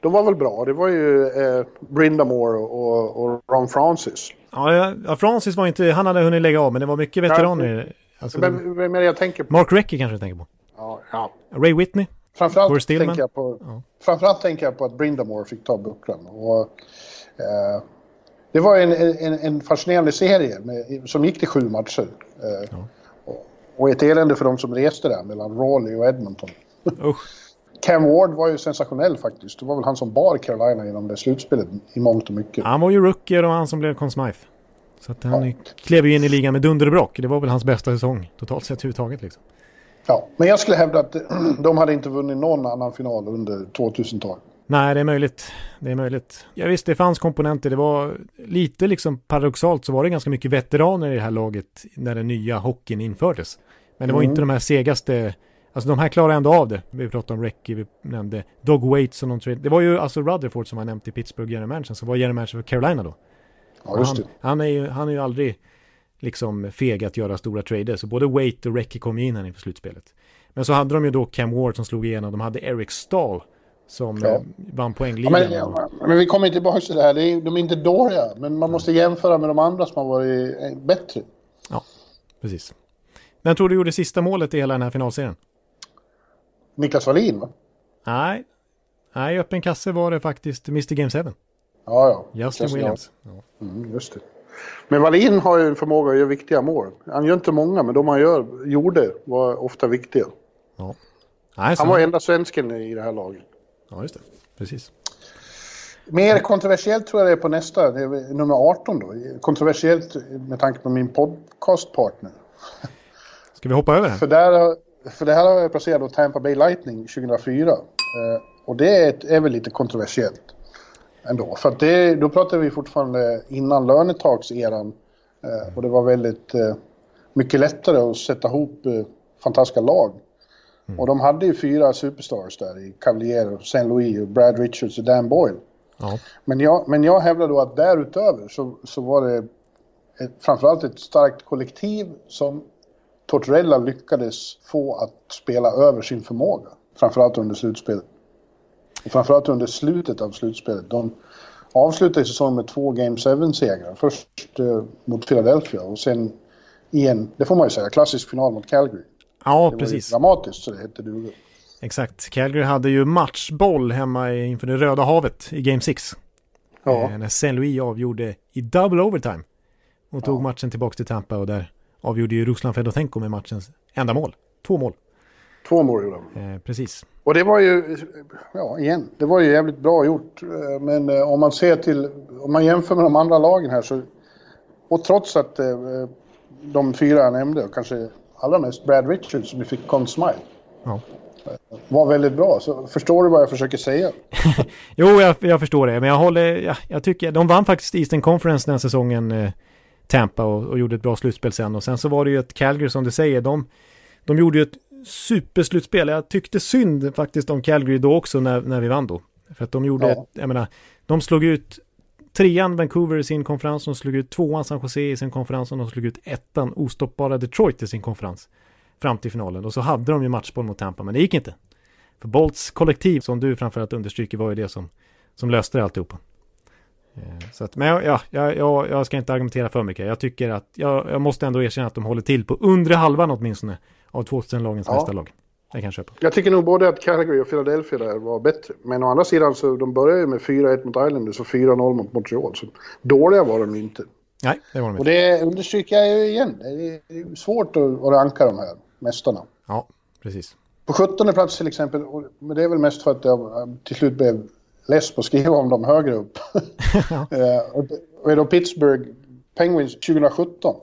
de var väl bra. Det var ju eh, Brindamore och, och, Ron Francis. Ja, ja, Francis var inte, han hade hunnit lägga av men det var mycket veteraner. Alltså, men, men, jag tänker på... Mark Recchi kanske du tänker på? Ja, ja. Ray Whitney? Framförallt tänker, jag på, ja. framförallt tänker jag på att Brindamore fick ta bucklan. Och, eh, det var en, en, en fascinerande serie med, som gick till sju matcher. Eh, ja. Och, ett elände för de som reste där mellan Raleigh och Edmonton. Cam Ward var ju sensationell faktiskt. Det var väl han som bar Carolina genom det slutspelet i mångt och mycket. Han var ju rookie och han som blev Conn Smythe. Så att han ja. klev ju in i ligan med dunder och brock. Det var väl hans bästa säsong totalt sett överhuvudtaget liksom. Ja, men jag skulle hävda att de hade inte vunnit någon annan final under 2000-talet. Nej, det är möjligt. Det är möjligt. Ja, visst, det fanns komponenter. Det var lite liksom paradoxalt så var det ganska mycket veteraner i det här laget när den nya hockeyn infördes. Men det var mm. inte de här segaste, alltså de här klarade ändå av det. Vi pratade om Recki, vi nämnde Dog Waits och någon trade. Det var ju alltså Rutherford som var nämnt i Pittsburgh general manager, som var general manager för Carolina då. Ja, just han, han, är ju, han är ju aldrig liksom feg att göra stora trader, så både Wait och Recki kom in här inför slutspelet. Men så hade de ju då Cam Ward som slog igenom, de hade Eric Stahl som ja. vann poängligan. Ja, men, men, vi kommer tillbaka till det här, de är inte dåliga, men man måste jämföra med de andra som har varit bättre. Ja, precis. Vem tror du gjorde sista målet i hela den här finalserien? Niklas Wallin va? Nej, nej, öppen kasse var det faktiskt Mr Game 7. Ja, ja. Justin Williams. Ja. Mm, just det. Men Wallin har ju en förmåga att göra viktiga mål. Han gör inte många, men de han gör, gjorde var ofta viktiga. Ja. Nej, han var enda svensken i det här laget. Ja, just det. Precis. Mer kontroversiellt tror jag det är på nästa, det är nummer 18 då. Kontroversiellt med tanke på min podcastpartner. Ska vi hoppa över den? För, där, för det här har jag placerat då Tampa Bay Lightning 2004. Eh, och det är, är väl lite kontroversiellt ändå. För det, då pratar vi fortfarande innan lönetakseran. Eh, och det var väldigt eh, mycket lättare att sätta ihop eh, fantastiska lag. Mm. Och de hade ju fyra superstars där i Cavalier, St. Louis, och Brad Richards och Dan Boyle. Ja. Men, jag, men jag hävdar då att därutöver så, så var det ett, framförallt ett starkt kollektiv som Tortorella lyckades få att spela över sin förmåga. Framförallt under slutspelet. Och framförallt under slutet av slutspelet. De avslutade säsongen med två Game 7-segrar. Först eh, mot Philadelphia och sen i en, det får man ju säga, klassisk final mot Calgary. Ja, det precis. Var dramatiskt så det hette duga. Exakt. Calgary hade ju matchboll hemma inför det Röda havet i Game 6. Ja. Eh, när St. Louis avgjorde i double overtime. Och tog ja. matchen tillbaka till Tampa och där avgjorde ju Ruslan Fedotenko med matchens enda mål. Två mål. Två mål gjorde de. Eh, precis. Och det var ju, ja igen, det var ju jävligt bra gjort. Eh, men eh, om man ser till, om man jämför med de andra lagen här så, och trots att de fyra jag nämnde, kanske allra mest Brad Richards som vi fick Conn Smile. Ja. Var väldigt bra, så förstår du vad jag försöker säga? jo, jag, jag, förstår det, men jag håller, ja, jag tycker, de vann faktiskt Eastern Conference den säsongen, eh, Tampa, och, och, gjorde ett bra slutspel sen. Och sen så var det ju ett Calgary som du säger, de, de gjorde ju ett superslutspel. Jag tyckte synd faktiskt om Calgary då också när, när vi vann då. För att de gjorde, ja. ett, jag menar, de slog ut trean Vancouver i sin konferens, de slog ut tvåan San Jose i sin konferens och de slog ut ettan ostoppbara Detroit i sin konferens. Fram till finalen. Och så hade de ju matchboll mot Tampa, men det gick inte. För Bolts kollektiv, som du framförallt understryker, var ju det som, som löste det alltihopa. Eh, så att, men ja, jag, jag, jag ska inte argumentera för mycket. Jag tycker att, jag, jag måste ändå erkänna att de håller till på undre halvan åtminstone av 2000-lagens ja. bästa lag. Det kan jag köpa. Jag tycker nog både att Calgary och Philadelphia där var bättre. Men å andra sidan så de började ju med 4-1 mot Islanders och 4-0 mot Montreal. Så dåliga var de ju inte. Nej, det var de inte. Och det understryker jag ju igen. Det är svårt att, ranka de här mästarna. Ja, precis. På 17 plats till exempel, men det är väl mest för att jag till slut blev less på att skriva om dem högre upp. ja. Eh, och är då Pittsburgh Penguins 2017.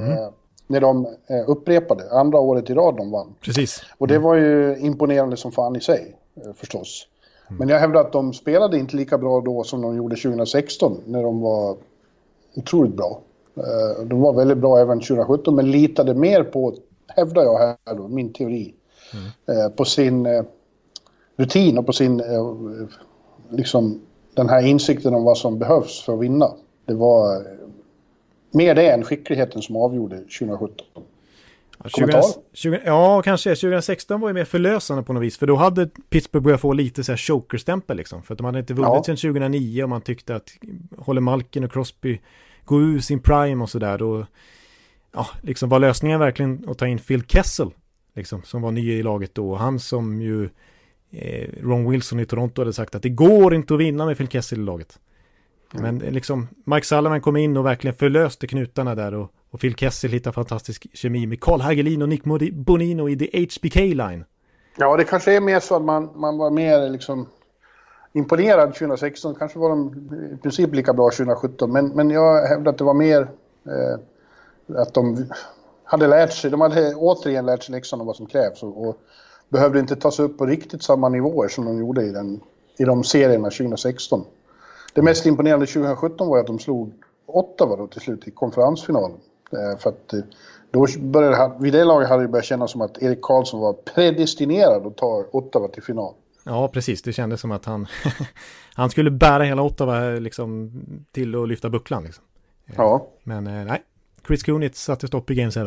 Mm. När de eh, upprepade, andra året i rad de vann. Precis. Och det var ju imponerande som fan i sig, eh, förstås. Mm. Men jag hävdar att de spelade inte lika bra då som de gjorde 2016, när de var otroligt bra. Eh, de var väldigt bra även 2017, men litade mer på, hävdar jag här då, min teori, mm. på sin rutin och på sin, liksom, den här insikten om vad som behövs för att vinna. Det var mer det än skickligheten som avgjorde 2017. Ja, 20, 20, ja, kanske. 2016 var ju mer förlösande på något vis. För då hade Pittsburgh börjat få lite så här chokerstämpel liksom. För att de hade inte vunnit ja. sedan 2009 och man tyckte att håller Malkin och Crosby gå ur sin prime och sådär. Då ja, liksom var lösningen verkligen att ta in Phil Kessel. Liksom, som var ny i laget då. Han som ju eh, Ron Wilson i Toronto hade sagt att det går inte att vinna med Phil Kessel i laget. Men liksom, Mike Sullivan kom in och verkligen förlöste knutarna där och, och Phil Kessel hittade fantastisk kemi med Carl Hagelin och Nick Bonino i The HBK Line. Ja, det kanske är mer så att man, man var mer liksom imponerad 2016. Kanske var de i princip lika bra 2017. Men, men jag hävdar att det var mer eh, att de hade lärt sig. De hade återigen lärt sig läxan om vad som krävs och, och behövde inte ta sig upp på riktigt samma nivåer som de gjorde i, den, i de serierna 2016. Det mest imponerande 2017 var att de slog Ottawa då till slut i konferensfinalen. Eh, för att eh, då började, vid det laget hade det börjat kännas som att Erik Karlsson var predestinerad att ta Ottawa till final. Ja, precis. Det kändes som att han, han skulle bära hela Ottawa liksom, till att lyfta bucklan. Liksom. Eh, ja. Men nej, Chris Kunitz satte stopp i Game 7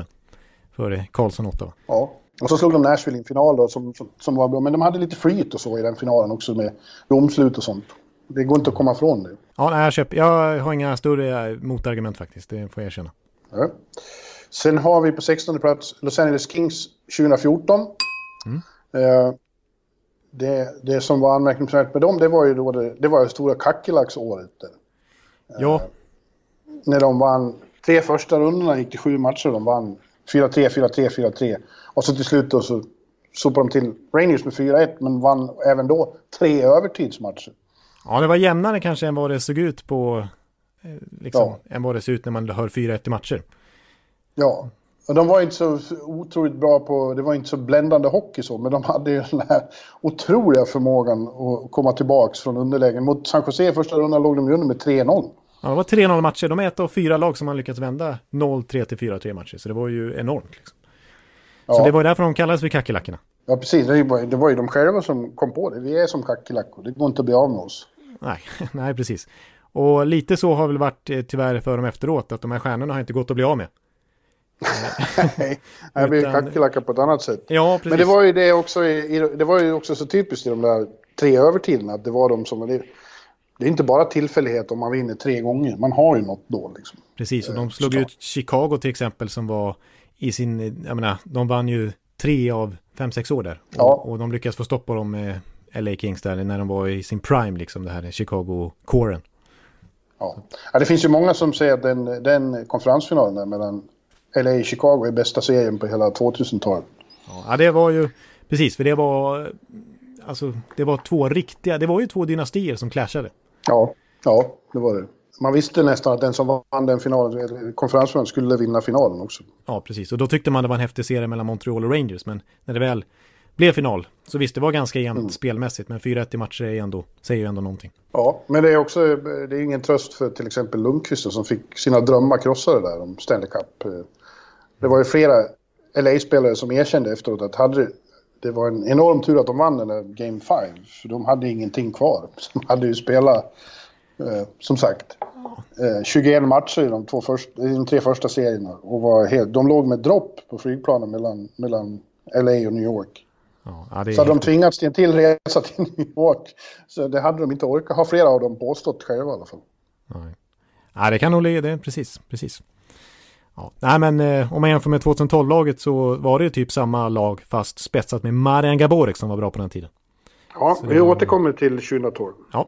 för Karlsson Ottawa. Ja. Och så slog de Nashville i en final då som, som, som, var bra. Men de hade lite flyt och så i den finalen också med domslut och sånt. Det går inte att komma ifrån det. Ja, nej, jag, köper, jag har inga större motargument faktiskt. Det får jag erkänna. Ja. Sen har vi på 16 plats Los Angeles Kings 2014. Mm. Eh, det, det som var anmärkningsvärt med dem, det var ju då det, det var det stora kackerlacksåret. Ja. Eh, när de vann tre första rundorna, gick till sju matcher, de vann 4-3, 4-3, 4-3. Och så till slut då så sopade de till Rangers med 4-1, men vann även då tre övertidsmatcher. Ja, det var jämnare kanske än vad det såg ut på, eh, liksom, ja. än vad det ser ut när man hör 4-1 i matcher. Ja, och de var inte så otroligt bra på, det var inte så bländande hockey så, men de hade ju den här otroliga förmågan att komma tillbaks från underlägen. Mot San Jose i första rundan låg de ju under med 3-0. Ja, det var 3-0 matcher. De är ett av fyra lag som har lyckats vända 0-3 till 4-3 matcher. Så det var ju enormt. Liksom. Ja. Så det var därför de kallades för kackerlackorna. Ja, precis. Det var, det var ju de själva som kom på det. Vi är som kackerlackor. Det går inte att bli av med oss. Nej, nej precis. Och lite så har väl varit eh, tyvärr för dem efteråt. Att de här stjärnorna har inte gått att bli av med. Nej, jag blir kackerlacka på ett annat sätt. Ja, precis. Men det var ju det också, i, det var ju också så typiskt i de där tre övertiderna. Att det var de som... Det, det är inte bara tillfällighet om man vinner tre gånger. Man har ju något då liksom. Precis, och de eh, slog ut Chicago till exempel som var i sin, jag menar, de vann ju tre av fem, sex år där. Ja. Och, och de lyckades få stopp på dem med LA Kings där när de var i sin prime, liksom det här Chicago-kåren. Ja. ja, det finns ju många som säger att den, den konferensfinalen mellan LA och Chicago är bästa serien på hela 2000-talet. Ja, det var ju, precis, för det var, alltså, det var två riktiga, det var ju två dynastier som clashade. Ja, ja, det var det. Man visste nästan att den som vann den finalen, konferensfinalen, skulle vinna finalen också. Ja, precis. Och då tyckte man det var en häftig serie mellan Montreal och Rangers. Men när det väl blev final så visst, det var ganska jämnt mm. spelmässigt. Men 4-1 i matcher är ändå, säger ju ändå någonting. Ja, men det är också, det är ingen tröst för till exempel Lundqvist som fick sina drömmar krossade där om Stanley Cup. Det var ju flera LA-spelare som erkände efteråt att hade det var en enorm tur att de vann den där Game 5. För de hade ingenting kvar. De hade ju spelat, eh, som sagt, eh, 21 matcher i de, två först, i de tre första serierna. Och var helt, de låg med dropp på flygplanen mellan, mellan LA och New York. Ja, så hade de tvingats till en till resa till New York. Så det hade de inte orkat. Har flera av dem påstått själva i alla fall. Nej. Ja, det kan nog ligga precis, precis. Ja. Nej men eh, om man jämför med 2012-laget så var det ju typ samma lag fast spetsat med Marian Gaborik som var bra på den tiden. Ja, så vi återkommer till 2012. Ja.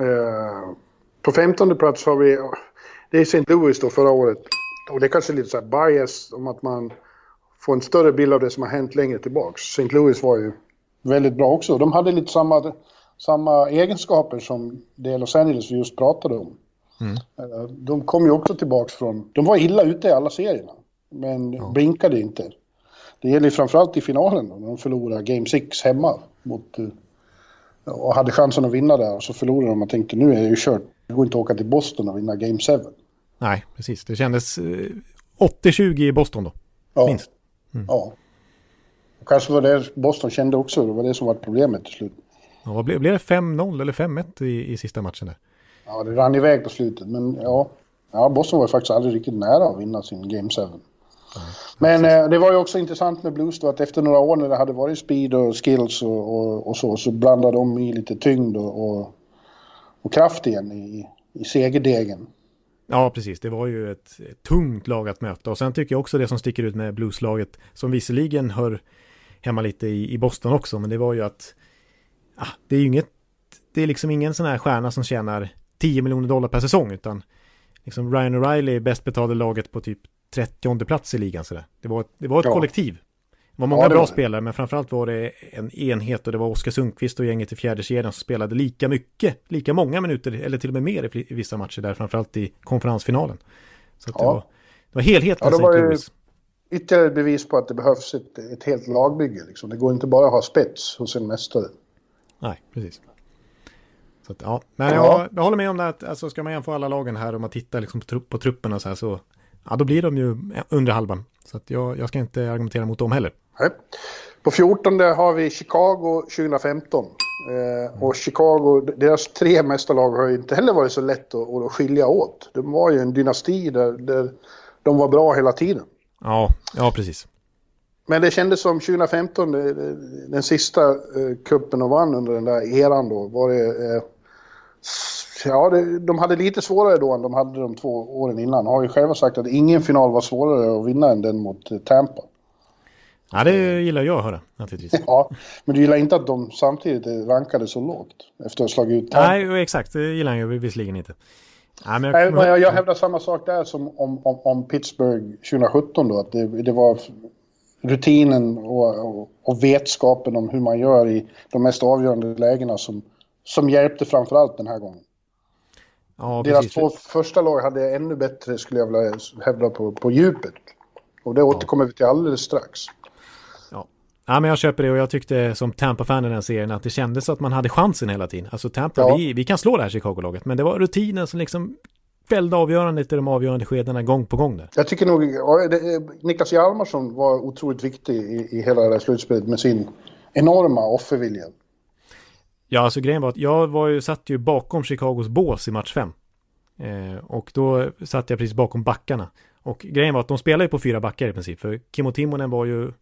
Uh, på 15 plats har vi, det är St. Louis då förra året. Och det är kanske lite så här bias om att man får en större bild av det som har hänt längre tillbaks. St. Louis var ju väldigt bra också. De hade lite samma samma egenskaper som det Los Angeles vi just pratade om. Mm. Eh, de kom ju också tillbaks från... De var illa ute i alla serierna, men ja. blinkade inte. Det gäller framförallt i finalen då, när de förlorade Game 6 hemma mot... Och hade chansen att vinna där och så förlorade de och tänkte nu är det ju kört. Det går inte att åka till Boston och vinna Game 7. Nej, precis. Det kändes 80-20 eh, i Boston då. Ja. Minst. Mm. Ja. Och kanske var det Boston kände också. Det var det som var problemet till slut. Ja, vad blev, blev det 5-0 eller 5-1 i, i sista matchen där? Ja, det rann iväg på slutet, men ja. Ja, Boston var faktiskt aldrig riktigt nära att vinna sin Game 7. Men eh, det var ju också intressant med Blues då att efter några år när det hade varit speed och skills och, och, och så, så blandade de i lite tyngd och, och, och kraft igen i, i segerdegen. Ja, precis. Det var ju ett, tungt lag att möta. Och sen tycker jag också det som sticker ut med Blueslaget, som visserligen hör hemma lite i, i Boston också, men det var ju att ah, det är ju inget, det är liksom ingen sån här stjärna som tjänar 10 miljoner dollar per säsong utan liksom Ryan O'Reilly bäst betalade laget på typ 30 plats i ligan sådär. Det var, det var ett ja. kollektiv. Det var många ja, det bra var spelare men framförallt var det en enhet och det var Oskar Sundqvist och gänget i fjärde kedjan som spelade lika mycket, lika många minuter eller till och med mer i vissa matcher där, framförallt i konferensfinalen. Så det, var, det var helheten ja, det var ju ytterligare ett bevis på att det behövs ett, ett helt lagbygge. Liksom. Det går inte bara att ha spets hos en mästare. Nej, precis. Så att, ja, men jag, jag håller med om det att alltså, ska man jämföra alla lagen här och man tittar liksom på, trupp, på trupperna så här så ja, då blir de ju under halvan. Så att jag, jag ska inte argumentera mot dem heller. Nej. På 14 har vi Chicago 2015. Eh, och Chicago, deras tre mästarlag har ju inte heller varit så lätt att, att skilja åt. De var ju en dynasti där, där de var bra hela tiden. Ja, ja precis. Men det kändes som 2015, den sista kuppen och vann under den där eran då, var det... Eh, ja, det, de hade lite svårare då än de hade de två åren innan. Har ju själva sagt att ingen final var svårare att vinna än den mot Tampa. Ja, det gillar jag att höra naturligtvis. Ja, men du gillar inte att de samtidigt rankade så lågt efter att ha slagit ut Tampa? Nej, exakt. Det gillar jag visserligen inte. Ja, men jag, Nej, jag, jag hävdar samma sak där som om, om, om Pittsburgh 2017 då. Att det, det var rutinen och, och, och, vetskapen om hur man gör i de mest avgörande lägena som, som hjälpte framförallt den här gången. Ja, Deras precis. två första lag hade ännu bättre, skulle jag vilja hävda, på, på djupet. Och det återkommer ja. vi till alldeles strax. Ja, men jag köper det och jag tyckte som Tampa-fan i den serien att det kändes att man hade chansen hela tiden. Alltså Tampa, ja. vi, vi kan slå det här Chicago-laget, men det var rutinen som liksom fällde avgörandet i de avgörande skedena gång på gång där. Jag tycker nog, Niklas Hjalmarsson var otroligt viktig i, i hela det här slutspelet med sin enorma offervilja. Ja, alltså grejen var att jag var ju, satt ju bakom Chicagos bås i match 5. Eh, och då satt jag precis bakom backarna. Och grejen var att de spelade ju på fyra backar i princip. För Kimmo Timonen var ju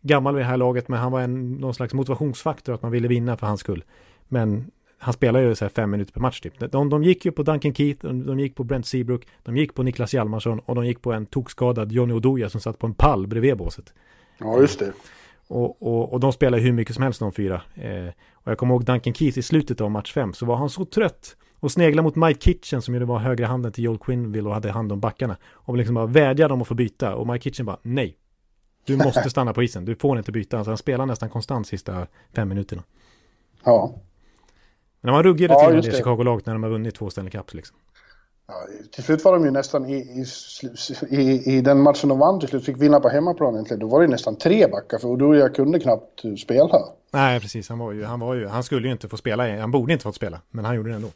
gammal vid det här laget, men han var en, någon slags motivationsfaktor att man ville vinna för hans skull. Men han spelar ju så här fem minuter per match typ. De, de gick ju på Duncan Keith, de, de gick på Brent Seabrook, de gick på Niklas Hjalmarsson och de gick på en tokskadad Johnny Oduya som satt på en pall bredvid båset. Ja, just det. Och, och, och de spelar hur mycket som helst de fyra. Eh, och jag kommer ihåg Duncan Keith i slutet av match fem så var han så trött och snegla mot Mike Kitchen som ju var högra handen till Joel Quinville och hade hand om backarna. Och liksom bara vädjade om att få byta och Mike Kitchen bara nej, du måste stanna på isen, du får inte byta. Alltså han spelar nästan konstant sista fem minuterna. Ja. Men de har ruggade ja, till det, det. Chicago-lag när de har vunnit två Stanley Cups liksom. Ja, till slut var de ju nästan i, i, i, i den matchen de vann till slut, fick vinna på hemmaplan egentligen. Då var det nästan tre backar för Oduya kunde knappt spela. Nej, precis. Han, var ju, han, var ju, han skulle ju inte få spela, han borde inte fått spela, men han gjorde det ändå.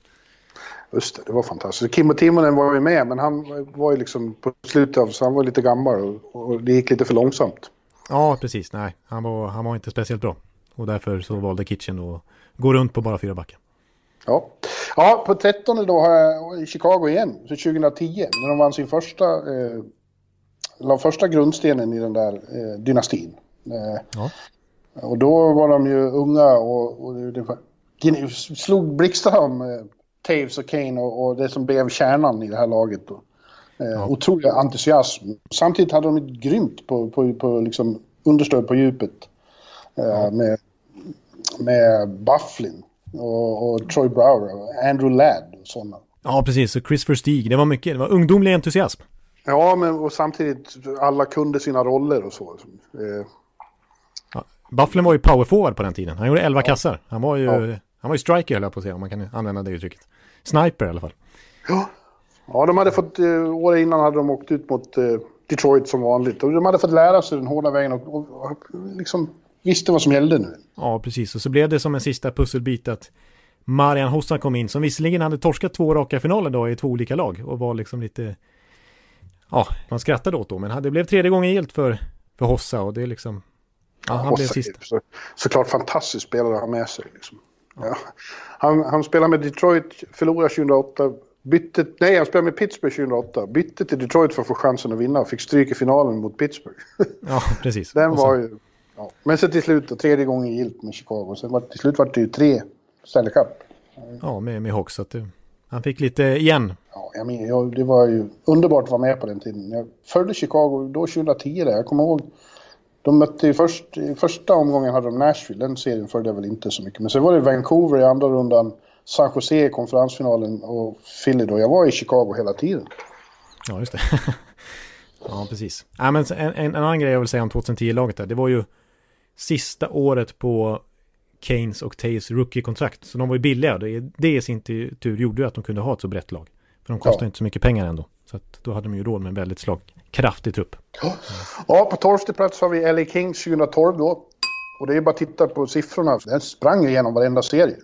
Just det, det var fantastiskt. Kimmo Timonen var ju med, men han var ju liksom på slutet av, så han var lite gammal och, och det gick lite för långsamt. Ja, precis. Nej, han var, han var inte speciellt bra. Och därför så valde Kitchen att gå runt på bara fyra backar. Ja. Ja, på 13 då har jag i Chicago igen, så 2010, när de vann sin första, eh, la första grundstenen i den där eh, dynastin. Eh, ja. Och då var de ju unga och, och det, det slog blixtar om eh, Taves och Kane och, och, det som blev kärnan i det här laget. Då. Eh, ja. Otrolig entusiasm. Samtidigt hade de ett grymt på, på, på liksom understöd på djupet. Eh, ja. Med, med Bufflin och, och, Troy Brower och Andrew Ladd och sådana. Ja, precis. Och Chris Stig. Det var mycket. Det var ungdomlig entusiasm. Ja, men och samtidigt alla kunde sina roller och så. Eh. Ja, Bufflin var ju powerforward på den tiden. Han gjorde 11 ja. kassar. Han var ju, ja. han var ju striker höll jag på att säga, om man kan använda det uttrycket. Sniper i alla fall. Ja, ja de hade fått, eh, året innan hade de åkt ut mot eh, Detroit som vanligt. Och de hade fått lära sig den hårda vägen och, och, och liksom visste vad som gällde nu. Ja, precis. Och så blev det som en sista pusselbit att Marian Hossa kom in, som visserligen hade torskat två raka finaler då i två olika lag och var liksom lite... Ja, man skrattade åt då, men det blev tredje gången gilt för, för Hossa och det är liksom... Ja, han Hossa blev sist. Så, såklart fantastisk spelare att ha med sig. Liksom. Ja. Han, han spelade med Detroit, förlorade 2008, bytte, nej han spelade med Pittsburgh 2008, bytte till Detroit för att få chansen att vinna och fick stryk i finalen mot Pittsburgh. Ja, precis. Den var ju... Ja. Men sen till slut, då, tredje gången gilt med Chicago. Sen var, till slut var det ju tre Stanley Cup. Ja, med, med Hawks. Så att det, han fick lite igen. Ja, jag menar, jag, det var ju underbart att vara med på den tiden. Jag följde Chicago då 2010 där. Jag kommer ihåg de mötte ju först, i första omgången hade de Nashville, den serien följde jag väl inte så mycket. Men sen var det Vancouver i andra rundan, San Jose i konferensfinalen och Philly då. Jag var i Chicago hela tiden. Ja, just det. ja, precis. Ja, men en, en, annan grej jag vill säga om 2010-laget där, det var ju sista året på Keynes och Tays rookie-kontrakt. Så de var ju billiga. Det, det i sin tur gjorde ju att de kunde ha ett så brett lag. För de kostade ja. inte så mycket pengar ändå. Så att då hade de ju råd med en väldigt slagkraftig trupp. Ja, på tolfte plats har vi LA Kings 2012 då. Och det är bara att titta på siffrorna. Den sprang igenom varenda serie.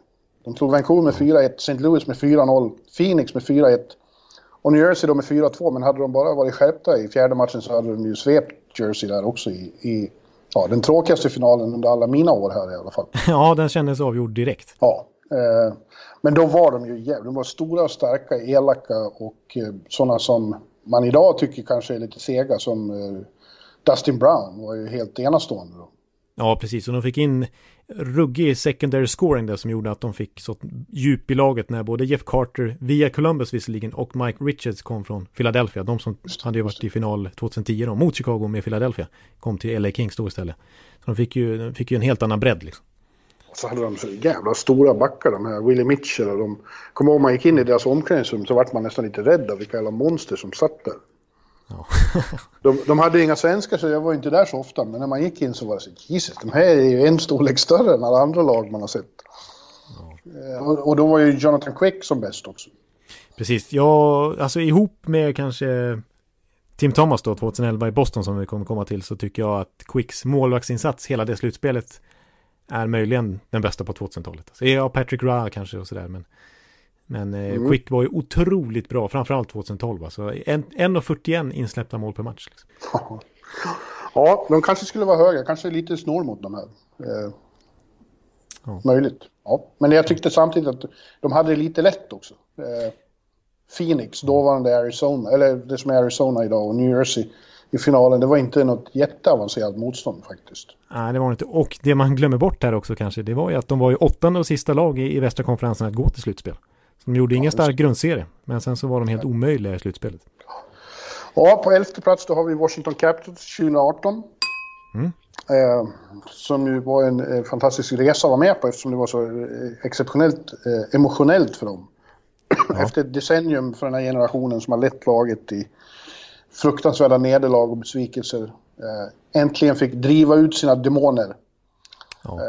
De tog Vancouver med 4-1, St. Louis med 4-0, Phoenix med 4-1 och New Jersey då med 4-2. Men hade de bara varit skärpta i fjärde matchen så hade de ju svept Jersey där också i, i ja, den tråkigaste finalen under alla mina år här i alla fall. Ja, den kändes avgjord direkt. Ja, eh, men då var de ju jävligt, de var stora och starka, elaka och eh, sådana som man idag tycker kanske är lite sega som eh, Dustin Brown var ju helt enastående. Då. Ja, precis. Och de fick in ruggig secondary scoring där som gjorde att de fick så djup i laget när både Jeff Carter, via Columbus visserligen, och Mike Richards kom från Philadelphia. De som hade ju varit i final 2010 då, mot Chicago med Philadelphia, kom till LA Kings då istället. Så de fick ju, de fick ju en helt annan bredd liksom. Så hade de så jävla stora backar de här, Willie Mitchell och de... Kommer ihåg man gick in i deras omklädningsrum så vart man nästan lite rädd av vilka jävla monster som satt där. Ja. de, de, hade inga svenskar så jag var inte där så ofta. Men när man gick in så var det så Jesus, de här är ju en storlek större än alla andra lag man har sett. Ja. Eh, och, och, då var ju Jonathan Quick som bäst också. Precis, ja, alltså ihop med kanske Tim Thomas då 2011 i Boston som vi kommer komma till så tycker jag att Quicks målvaktsinsats hela det slutspelet är möjligen den bästa på 2000-talet. Alltså, ja, Patrick Ra kanske och sådär men men eh, mm. Quick var ju otroligt bra, framförallt 2012. Alltså 1,41 insläppta mål per match. Liksom. Ja, de kanske skulle vara högre, kanske lite snår mot de här. Eh, ja. Möjligt. Ja. Men jag tyckte samtidigt att de hade det lite lätt också. Eh, Phoenix, dåvarande Arizona, eller det som är Arizona idag, och New Jersey i finalen. Det var inte något jätteavancerat motstånd faktiskt. Nej, det var inte. Och det man glömmer bort här också kanske, det var ju att de var ju åttonde och sista lag i, i västra konferensen att gå till slutspel. De gjorde ingen stark grundserie, men sen så var de helt omöjliga i slutspelet. Ja, på elfte plats då har vi Washington Capitals 2018. Mm. Eh, som ju var en eh, fantastisk resa att vara med på eftersom det var så eh, exceptionellt eh, emotionellt för dem. Ja. Efter ett decennium för den här generationen som har lett laget i fruktansvärda nederlag och besvikelser. Eh, äntligen fick driva ut sina demoner. Ja.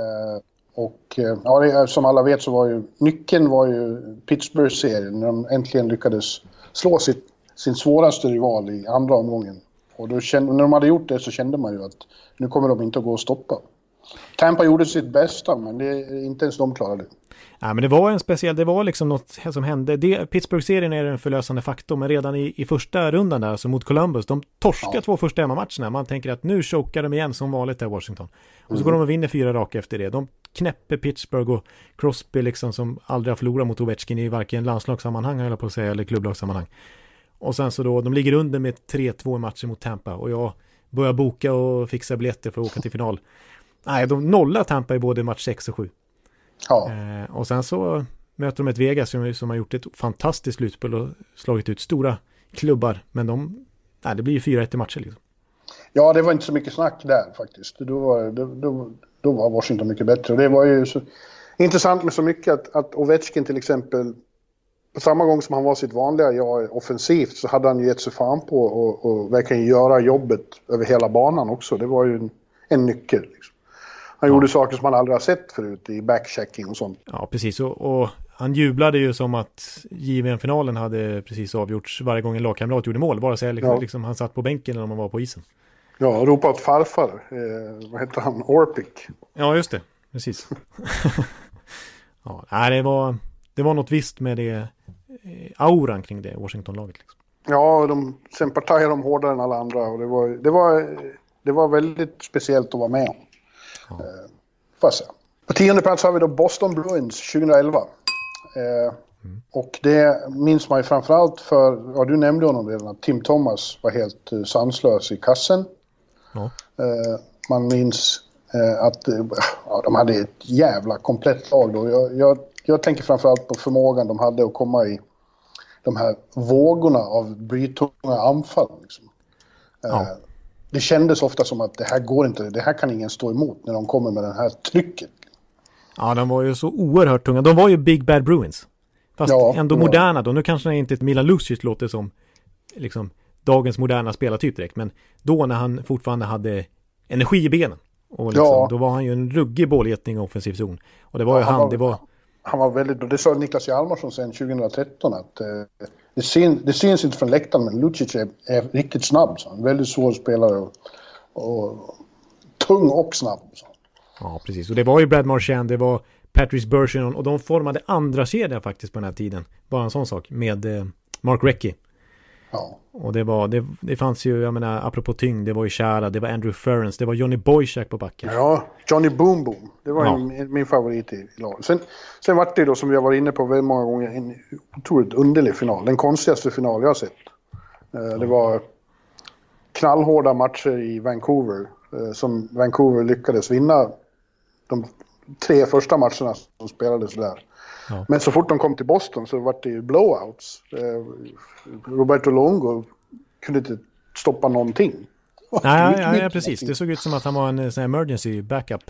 Och eh, ja, det, som alla vet så var ju nyckeln var ju Pittsburgh-serien när de äntligen lyckades slå sitt, sin svåraste rival i andra omgången. Och då kände, när de hade gjort det så kände man ju att nu kommer de inte att gå att stoppa. Tampa gjorde sitt bästa men det, inte ens de klarade det. Ja, men det var en speciell, det var liksom något som hände. Det, Pittsburgh-serien är en förlösande faktor, men redan i, i första rundan där, alltså mot Columbus, de torskar ja. två första hemmamatcherna. Man tänker att nu chokar de igen som vanligt där Washington. Och mm. så går de och vinner fyra raka efter det. De knäpper Pittsburgh och Crosby liksom som aldrig har förlorat mot Ovechkin i varken landslagssammanhang, eller på att säga, eller klubblagssammanhang. Och sen så då, de ligger under med 3-2 matcher mot Tampa och jag börjar boka och fixa biljetter för att åka till final. Nej, de nollar Tampa i både match 6 och 7. Ja. Eh, och sen så möter de ett Vegas som, som har gjort ett fantastiskt slutspel och slagit ut stora klubbar. Men de, nej, det blir ju 4-1 i matcher liksom. Ja, det var inte så mycket snack där faktiskt. Då var, då, då, då var Washington mycket bättre. Och det var ju så intressant med så mycket att, att Ovechkin till exempel på samma gång som han var sitt vanliga jag offensivt så hade han ju gett sig fan på och, och verkligen göra jobbet över hela banan också. Det var ju en, en nyckel. Liksom. Han ja. gjorde saker som man aldrig har sett förut i backchecking och sånt. Ja, precis. Och, och han jublade ju som att JVM-finalen hade precis avgjorts varje gång en lagkamrat gjorde mål. Vare sig liksom, ja. liksom, han satt på bänken eller om han var på isen. Ja, ropa åt farfar. Eh, vad heter han? Orpik. Ja, just det. Precis. ja, nej, det var, det var något visst med det eh, auran kring det Washington-laget. Liksom. Ja, de, sen partajade de hårdare än alla andra och det var, det var, det var väldigt speciellt att vara med om. Ja. Eh, På tionde plats har vi då Boston Bruins 2011. Eh, mm. Och det minns man ju framförallt för, ja du nämnde honom redan, att Tim Thomas var helt uh, sanslös i kassen. Ja. Eh, man minns eh, att eh, ja, de hade ett jävla komplett lag då. Jag, jag, jag tänker framförallt på förmågan de hade att komma i de här vågorna av brytunga anfall. Liksom. Ja det kändes ofta som att det här går inte, det här kan ingen stå emot när de kommer med det här trycket. Ja, de var ju så oerhört tunga. De var ju Big Bad Bruins. Fast ja, ändå moderna då. Nu kanske det inte ett Milan Lucic låter som liksom dagens moderna spelartyp direkt. Men då när han fortfarande hade energi i benen. Och liksom, ja. då var han ju en ruggig bålgetning i offensiv zon. Och det var ja, ju han, han var, det var... Han var väldigt. Det sa Niklas Hjalmarsson sen 2013 att eh, det, syns, det syns inte från läktaren, men Lucic är, är riktigt snabb. Så. Väldigt svår spelare och, och tung och snabb. Så. Ja, precis. Och det var ju Brad Marchand, det var Patrice Bergeron och de formade andra kedjan faktiskt på den här tiden. Bara en sån sak med eh, Mark Recchi. Ja. Och det var, det, det fanns ju, jag menar, apropå tyngd, det var ju Chara, det var Andrew Ferrens, det var Johnny Boychuk på backen. Ja, Johnny Boom Boom. Det var Ja. en, min favorit i, i laget. Sen, sen var det då, som vi har varit inne på väldigt många gånger, en otroligt underlig final. Den konstigaste final jag har sett. Eh, Det var knallhårda matcher i Vancouver eh, som Vancouver lyckades vinna de tre första matcherna som spelades där. Ja. Men så fort de kom till Boston så var det ju blowouts. Eh, Roberto Longo kunde inte stoppa någonting. Nej, Mycket, ja, ja, precis. någonting. Det såg ut som att han var en eh, sån emergency backup.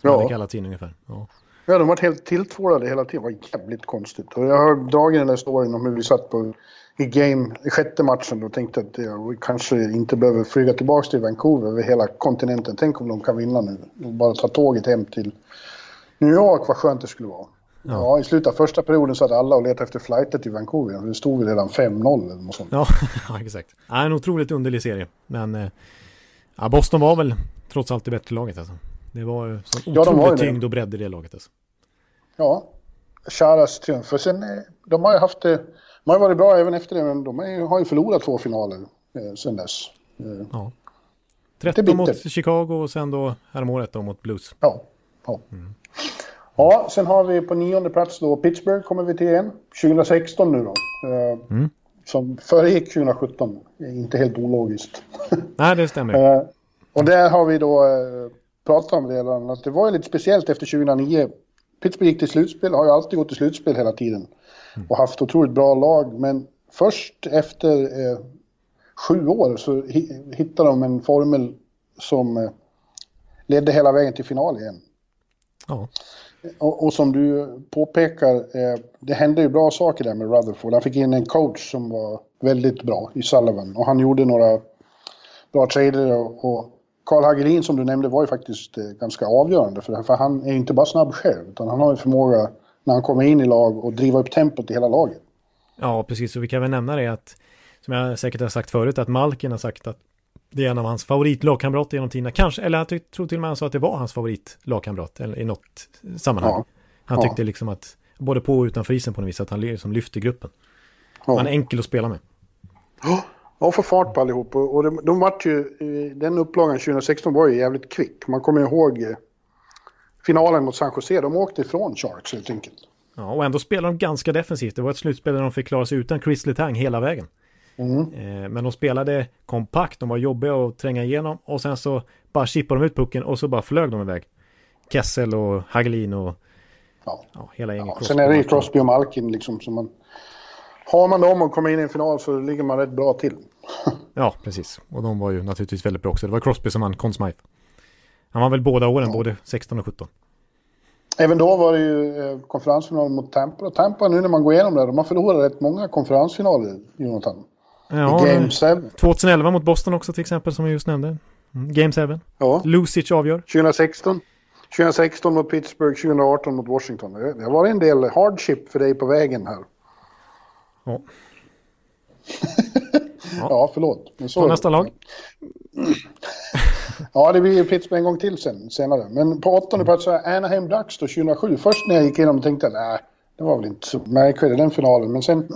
Som Ja. hade kallats in ungefär. Ja. Ja, de var helt tilltvålade hela tiden. Det var jävligt konstigt. Och jag har dragit den där storyn om hur vi satt på i game, i sjätte matchen och tänkte att ja, vi kanske inte behöver flyga tillbaka till Vancouver över hela kontinenten. Tänk om de kan vinna nu. Och bara ta tåget hem till New York, vad skönt det skulle vara. Ja. I slutet av första perioden satt alla och letade efter flighter till Vancouver. Det stod ju redan 5-0 eller något sånt. Ja, ja, exakt. Ja, en otroligt underlig serie. Men eh, ja, Boston var väl trots allt det bättre laget alltså. Det var sån Ja, de var det. tyngd och bredd i det laget alltså. Ja, Charas triumf. För sen, eh, de har ju haft det, de har varit bra även efter det, men de har ju- förlorat två finaler eh, sen dess. Eh, Ja. Det är 13 mot. Chicago och sen då häromåret då mot Blues. Ja. Ja. Ja, sen har vi på nionde plats då Pittsburgh kommer vi till igen. 2016 nu då. Eh, Som föregick 2017. Det är Inte helt ologiskt. Nej, det stämmer. Eh, och där har vi då eh, pratat om redan att det var ju lite speciellt efter 2009. Pittsburgh gick till slutspel, har ju alltid gått till slutspel hela tiden. Och haft otroligt bra lag. Men först efter eh, sju år så hi- hittade de en formel som eh, ledde hela vägen till final igen. Ja. Och, och som du påpekar, eh, det hände ju bra saker där med Rutherford. Han fick in en coach som var väldigt bra i Sullivan. Och han gjorde några bra trader. Och, och Carl Hagelin som du nämnde var ju faktiskt eh, ganska avgörande. För, för han är ju inte bara snabb själv, utan han har ju förmåga när han kommer in i lag och driva upp tempot i hela laget. ja, precis. Och vi kan väl nämna det att, som jag säkert har sagt förut, att Malkin har sagt att det är en av hans favoritlagkamrater genom tiderna. Kanske, eller jag tror till och med han sa att det var hans favoritlagkamrat i något sammanhang. Ja. Han Ja. tyckte liksom att, både på och utanför isen på något vis, att han liksom lyfte gruppen. Ja. Han är enkel att spela med. Ja, få fart på allihop. Och, och de, de vart ju, eh, den upplagan 2016 var ju jävligt kvick. Man kommer ihåg eh, finalen mot San Jose. De åkte ifrån Sharks helt enkelt. Ja, och ändå spelar de ganska defensivt. Det var ett slutspel där de fick klara sig utan Chris Letang hela vägen. Mm. Eh, men de spelade kompakt, de var jobbiga att tränga igenom och sen så bara chippade de ut pucken och så bara flög de iväg. Kessel och Hagelin och Ja. ja, hela gänget. Ja, sen är det ju Crosby och Malkin liksom som man... Har man dem och kommer in i en final så ligger man rätt bra till. Ja, precis. Och de var ju naturligtvis väldigt bra också. Det var Crosby som vann Conn Smythe. Han var väl båda åren, både 16 och 17. Även då var det ju eh, konferensfinal mot Tampa. Och Tampa nu när man går igenom det, de har förlorat rätt många konferensfinaler, Jonathan. Ja, Game 7. 2011 mot Boston också till exempel, som vi just nämnde. Mm, Game 7. Ja, Lucic avgör. 2016. 2016 mot Pittsburgh, 2018 mot Washington. Det har varit en del hardship för dig på vägen här. Ja. Ja, förlåt. Men så det. nästa lag. Ja, det blir ju Pittsburgh en gång till sen, senare. Men på åttonde plats så är Anaheim Ducks då 2007. Först när jag gick igenom tänkte jag, nej, det var väl inte så märkvärdigt den finalen. Men sen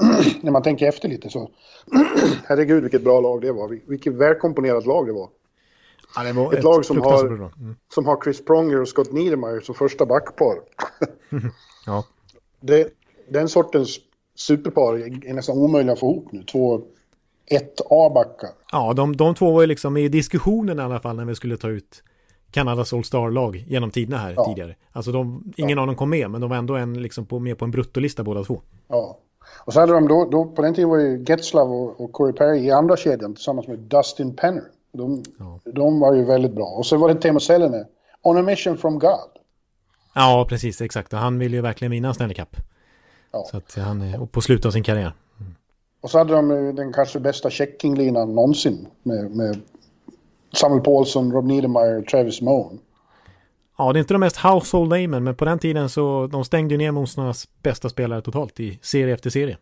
när man tänker efter lite så, herregud vilket bra lag det var. Vil- Vilket välkomponerat lag det var. Ja, det var Ett lag som har-. Mm. Som har Chris Pronger och Scott Niedermayer som första backpar. Ja. Det, den sortens superpar är nästan omöjliga att få ihop nu. Två 1A-backar. Ja, de, de två var ju liksom i diskussionen i alla fall när vi skulle ta ut Kanadas All-Star-lag genom tiderna här Ja. tidigare. Alltså de, ingen av dem kom med, men de var ändå en, liksom på, med på en bruttolista båda två. Ja. Och så hade de då, då på den tiden var ju Getzlav och, och Corey Perry i andra kedjan tillsammans med Dustin Penner. De, Ja. de var ju väldigt bra. Och så var det Teemu Selänne. On a mission from God. Ja, precis, exakt. Och han ville ju verkligen vinna Stanley Cup. Ja. Så att han och på slutet av sin karriär. Och så hade de den kanske bästa checkinglinan någonsin med, med Samuel Paulson, Rob Niedermeyer, Travis Moan. Ja, det är inte de mest household namen, men på den tiden så de stängde ju ner motståndarnas bästa spelare totalt i serie efter serie.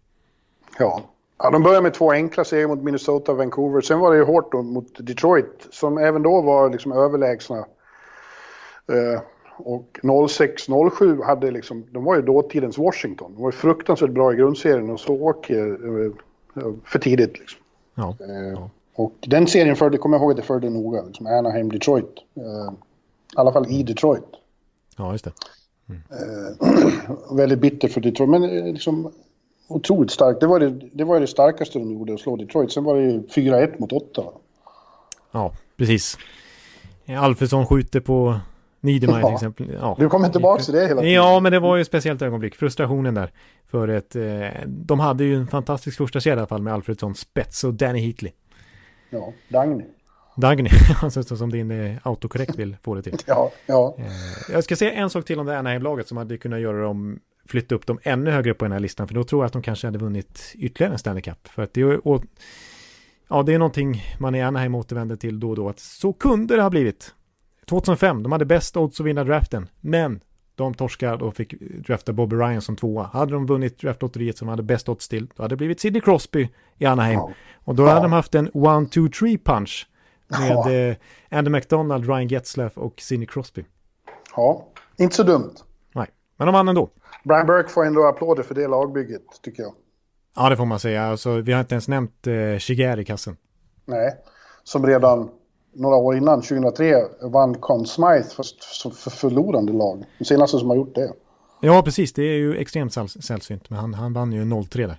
Ja. Ja, de började med två enkla segrar mot Minnesota och Vancouver. Sen var det ju hårt då mot Detroit, som även då var liksom överlägsna. Eh, och 06-07 hade liksom, de var ju dåtidens Washington. De var ju fruktansvärt bra i grundserien och så åker eh, för tidigt liksom. Ja. Eh, och den serien förde, kommer jag ihåg det förde noga, liksom Anaheim, Detroit. Eh, I alla fall i Detroit. Ja, just det. Eh, väldigt bitter för Detroit, men eh, liksom otroligt starkt. Det var det, det var det starkaste de gjorde, att slå Detroit. Sen var det ju 4-1 mot 8. Ja, precis. Alfredsson skjuter på Niedermayer Ja. till exempel. Ja. Du kommer tillbaka till det hela tiden. Ja, men det var ju ett speciellt ögonblick. Frustrationen där. För ett, eh, de hade ju en fantastisk första serie i alla fall med Alfredsson, Spets och Danny Heatley. Ja, Dagny. Dagny, alltså så som din eh, autokorrekt vill få det till. Ja, ja. Eh, jag ska säga en sak till om det Anaheim-laget som hade kunnat göra dem, flytta upp dem ännu högre på den här listan. För då tror jag att de kanske hade vunnit ytterligare en Stanley Cup. För att det är, och, ja, det är någonting man i Anaheim återvänder till då och då. Att så kunde det ha blivit. 2005, de hade bäst odds att vinna draften. Men de torskade och fick drafta Bobby Ryan som tvåa. Hade de vunnit draftlotteriet som de hade bäst odds till, då hade det blivit Sidney Crosby i Anaheim. Ja. Och då Ja. hade de haft en one, two, three punch med Ja. eh, Andy McDonald, Ryan Getzlaff och Sidney Crosby. ja. Inte så dumt. Nej, men de vann ändå. Brian Burke får ändå applåder för det lagbygget, tycker jag. Ja, det får man säga. Alltså, vi har inte ens nämnt eh, Shiger i kassen. Nej. Som redan några år innan, 2003, vann Conn Smythe som för förlorande lag. Den senaste som har gjort det. Ja, precis. Det är ju extremt säll- sällsynt. Men han, han vann ju 0-3 där.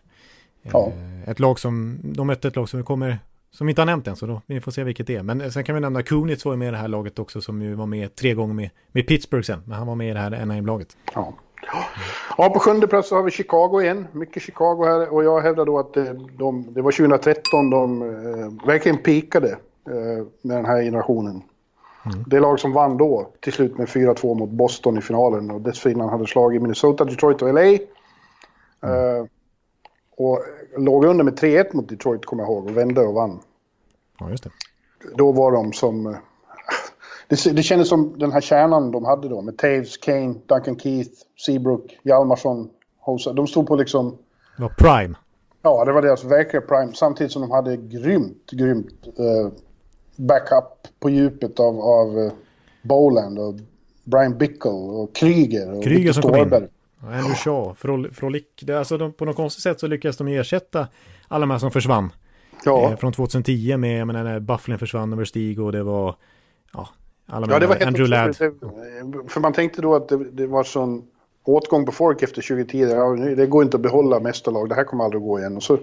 Ja. Eh, ett lag som, de mötte ett lag som vi kommer, som vi inte har nämnt än, så då, vi får se vilket det är. Men sen kan vi nämna Kunitz var ju med i det här laget också, som ju var med tre gånger med, med Pittsburgh sen. Men han var med i det här Anaheim-laget. Ja. ja, på sjunde plats har vi Chicago igen. Mycket Chicago här. Och jag hävdar då att eh, de, det var 2013 de eh, verkligen pikade eh, med den här generationen. Det lag som vann då till slut med 4-2 mot Boston i finalen. Och dessförinnan hade slagit Minnesota, Detroit och LA. Eh, och låg under med 3-1 mot Detroit kommer jag ihåg och vände och vann. Ja, just det. Då var de som... eh, Det, det kändes som den här kärnan de hade då med Taves, Kane, Duncan Keith, Seabrook, Hjalmarsson, Hosa. De stod på liksom... Det var Prime. Ja, det var deras verkliga prime. Samtidigt som de hade grymt, grymt eh, backup på djupet av, av eh, Boland och Brian Bickle och Kryger och Kryger som kom in. Storberg. Och Andrew Shaw, Frol, Frolic. Det, alltså de, på något konstigt sätt så lyckades de ersätta alla de här som försvann. Ja. Eh, från 2010 med, jag menar, när Bufflin försvann över Stig och det var, ja, alla Ja, det var Andrew Ladd. För man tänkte då att det, det var sån åtgång på folk efter 2010. Ja, det går inte att behålla mästarlag. Det här kommer aldrig att gå igen. Och så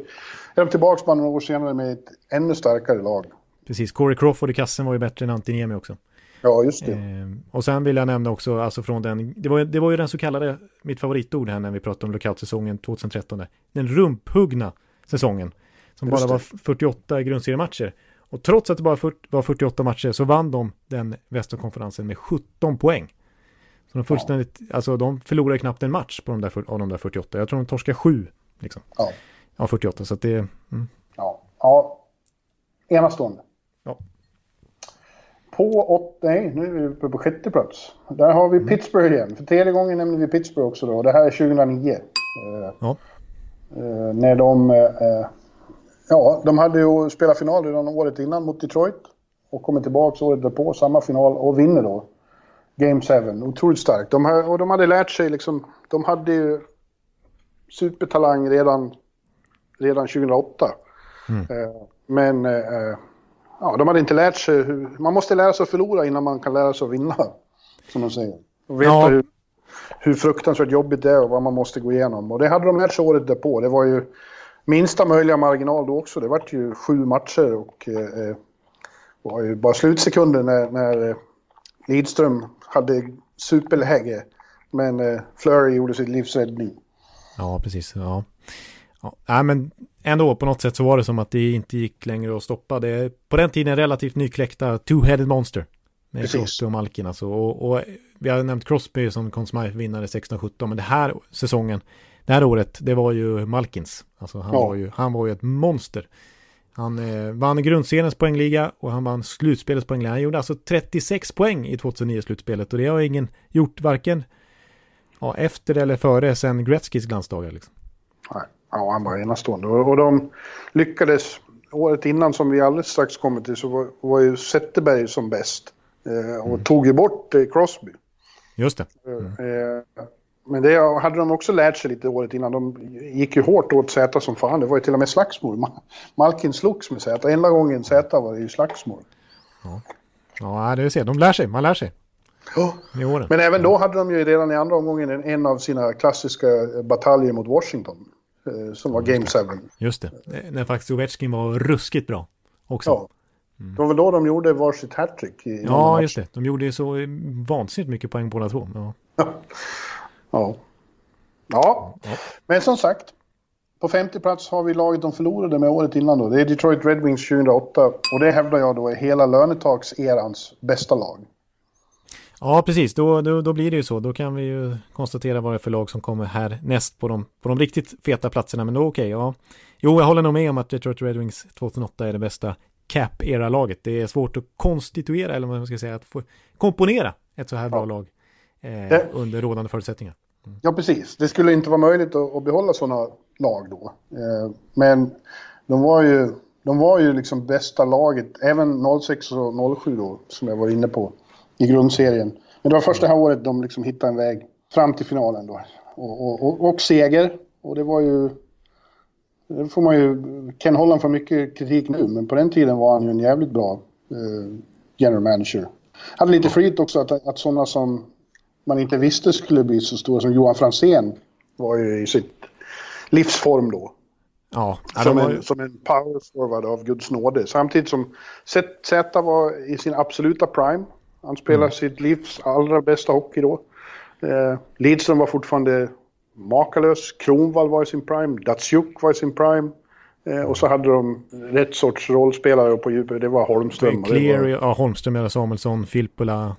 är de tillbaka bara några år senare med ett ännu starkare lag. Precis, Corey Crawford i kassen var ju bättre än Antiniemi också. Ja, just det. Eh, och sen vill jag nämna också, alltså från den, det var, det var ju den så kallade, mitt favoritord här när vi pratade om lockout-säsongen 2013 där. Den rumphuggna säsongen. Som Just bara det. var 48 grundseriematcher. Och trots att det bara var 48 matcher så vann de den västkonferensen med 17 poäng. Så de fullständigt, alltså de förlorade knappt en match på de där, av de där 48. Jag tror de torskade sju, liksom. Ja. Av 48, så att det, mm, Ja. ja. Enastående. På åtta, nej, nu är vi uppe på sjätte plats. Där har vi Pittsburgh igen. För tredje gången nämner vi Pittsburgh också då. Det här är 2009. Eh, Ja. eh, när de... Eh, ja, de hade ju spelat final redan året innan mot Detroit. Och kommer tillbaka året därpå, samma final, och vinner då. Game 7. Otroligt starkt. De, har, och de hade lärt sig liksom... De hade ju supertalang redan, redan 2008. Eh, men... Ja, de hade inte lärt sig hur... Man måste lära sig att förlora innan man kan lära sig att vinna. Som de säger. Och veta Ja. hur, hur fruktansvärt jobbigt det är och vad man måste gå igenom. Och det hade de lärt sig året därpå. Det var ju minsta möjliga marginal då också. Det var ju sju matcher och eh, eh, var ju bara slutsekunder när, när eh, Lidström hade superläge. Men eh, Flurry gjorde sitt livs räddning. Ja, precis. Ja. Ja, men ändå på något sätt så var det som att det inte gick längre att stoppa. Det är på den tiden relativt nykläckta Two-Headed Monster. Med Precis. Crosby och Malkin alltså. Och, och vi har nämnt Crosby som Conn Smythe vinnare 16-17. Men det här säsongen, det här året, det var ju Malkins. Alltså han, Ja. var, ju, han var ju ett monster. Han eh, vann grundseriens poängliga och han vann slutspelets poängliga. Han gjorde alltså 36 poäng i 2009-slutspelet och det har ingen gjort varken ja, efter eller före sen Gretzkys glansdagar. Liksom. Nej. Ja, han var enastående. Och, och de lyckades, året innan som vi alldeles strax kommer till, så var, var ju Zetterberg som bäst. Eh, och mm. tog ju bort eh, Crosby. Just det. Mm. Eh, men det hade de också lärt sig lite året innan. De gick ju hårt åt Z som fan. Det var ju till och med slagsmål. Malkin slogs med Z. Enda gången Z var det ju slagsmål. Ja, ja det säga. De lär sig. Man lär sig. Ja. Men även då hade de ju redan i andra omgången en, en av sina klassiska bataljer mot Washington. Eh, som var Game 7. Just det. När faktiskt Ovechkin var ruskigt bra också. Ja. Mm. Det var väl då de gjorde varsitt hattrick. Ja, just det. De gjorde så vansinnigt mycket poäng båda två. Ja. ja. Ja, men som sagt. På 50 plats har vi laget de förlorade med året innan då. Det är Detroit Red Wings 2008. Och det hävdar jag då är hela lönetagserans bästa lag. Ja, precis. Då, då, då, blir det ju så. Då kan vi ju konstatera vad det är för lag som kommer här näst på de, på de riktigt feta platserna. Men då okej, okay, ja. Jo, jag håller nog med om att Detroit Red Wings 2008 är det bästa cap-era-laget. Det är svårt att konstituera, eller vad man ska säga, att få komponera ett så här bra ja. lag eh, det... under rådande förutsättningar. Mm. Ja, precis. Det skulle inte vara möjligt att, att behålla sådana lag då. Eh, men de var ju, de var ju liksom bästa laget, även 06 och 07 då, som jag var inne på i grundserien. Men det var första här året de liksom hittade en väg fram till finalen då. Och, och, och, och seger. Och det var ju... Det får man ju... Ken Holland får mycket kritik nu, men på den tiden var han ju en jävligt bra eh, general manager. Hade lite flyt också att, att sådana som man inte visste skulle bli så stora som Johan Franzén var ju i sitt livsform då. Ja, som, en, som en power forward av Guds nåde. Samtidigt som Z var i sin absoluta prime. Han spelar mm. sitt livs allra bästa hockey då. Eh, Lidström var fortfarande makalös. Kronwall var i sin prime. Datsjuk var i sin prime. Eh, och så hade de rätt sorts rollspelare på djupet. Det var Holmström. Cleary, var... ja, Holmström, eller Samuelsson, Filppula,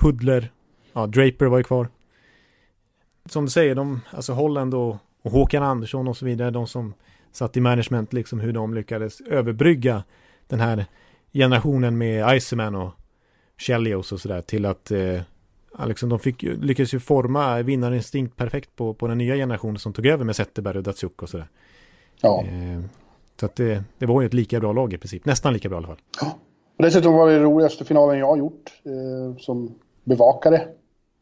Hudler. Ja, Draper var ju kvar. Som du säger, de, alltså Holland och, och Håkan Andersson och så vidare, de som satt i management, liksom hur de lyckades överbrygga den här generationen med Iceman och Chelios och sådär till att eh, liksom, de fick, lyckades ju forma vinnarinstinkt perfekt på, på den nya generationen som tog över med Zetterberg och Datsjuk och sådär. Ja. Eh, så att det, det var ju ett lika bra lag i princip, nästan lika bra i alla fall. Ja. Och dessutom var det roligaste finalen jag har gjort eh, som bevakare.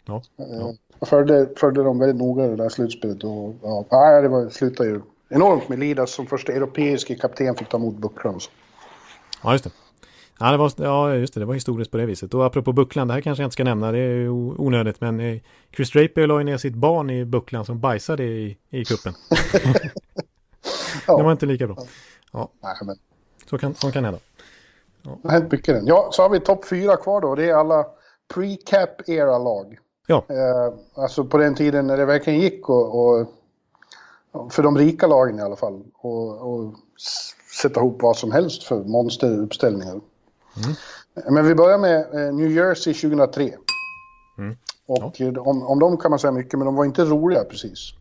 Ja. ja. Jag följde, följde dem väldigt noga det där slutspelet och ja, det var, slutade ju enormt med Lidas som första europeiska kapten fick ta emot bucklan. Ja, just det. Ja, det var, ja, just det, det var historiskt på det viset. Och apropå bucklan, det här kanske jag inte ska nämna, det är onödigt, men eh, Chris Draper la ju ner sitt barn i bucklan som bajsade i, i kuppen. ja. Det var inte lika bra. Ja. Nej, men... så, kan, så kan hända. Ja. Det har hänt mycket den. Ja, så har vi topp fyra kvar då. Det är alla pre-cap era-lag. Ja. Eh, alltså på den tiden när det verkligen gick och, och för de rika lagen i alla fall. Och, och sätta ihop vad som helst för monsteruppställningar. Mm. Men vi börjar med eh, New Jersey 2003. Mm. Och ja. om, om dem kan man säga mycket, men de var inte roliga precis.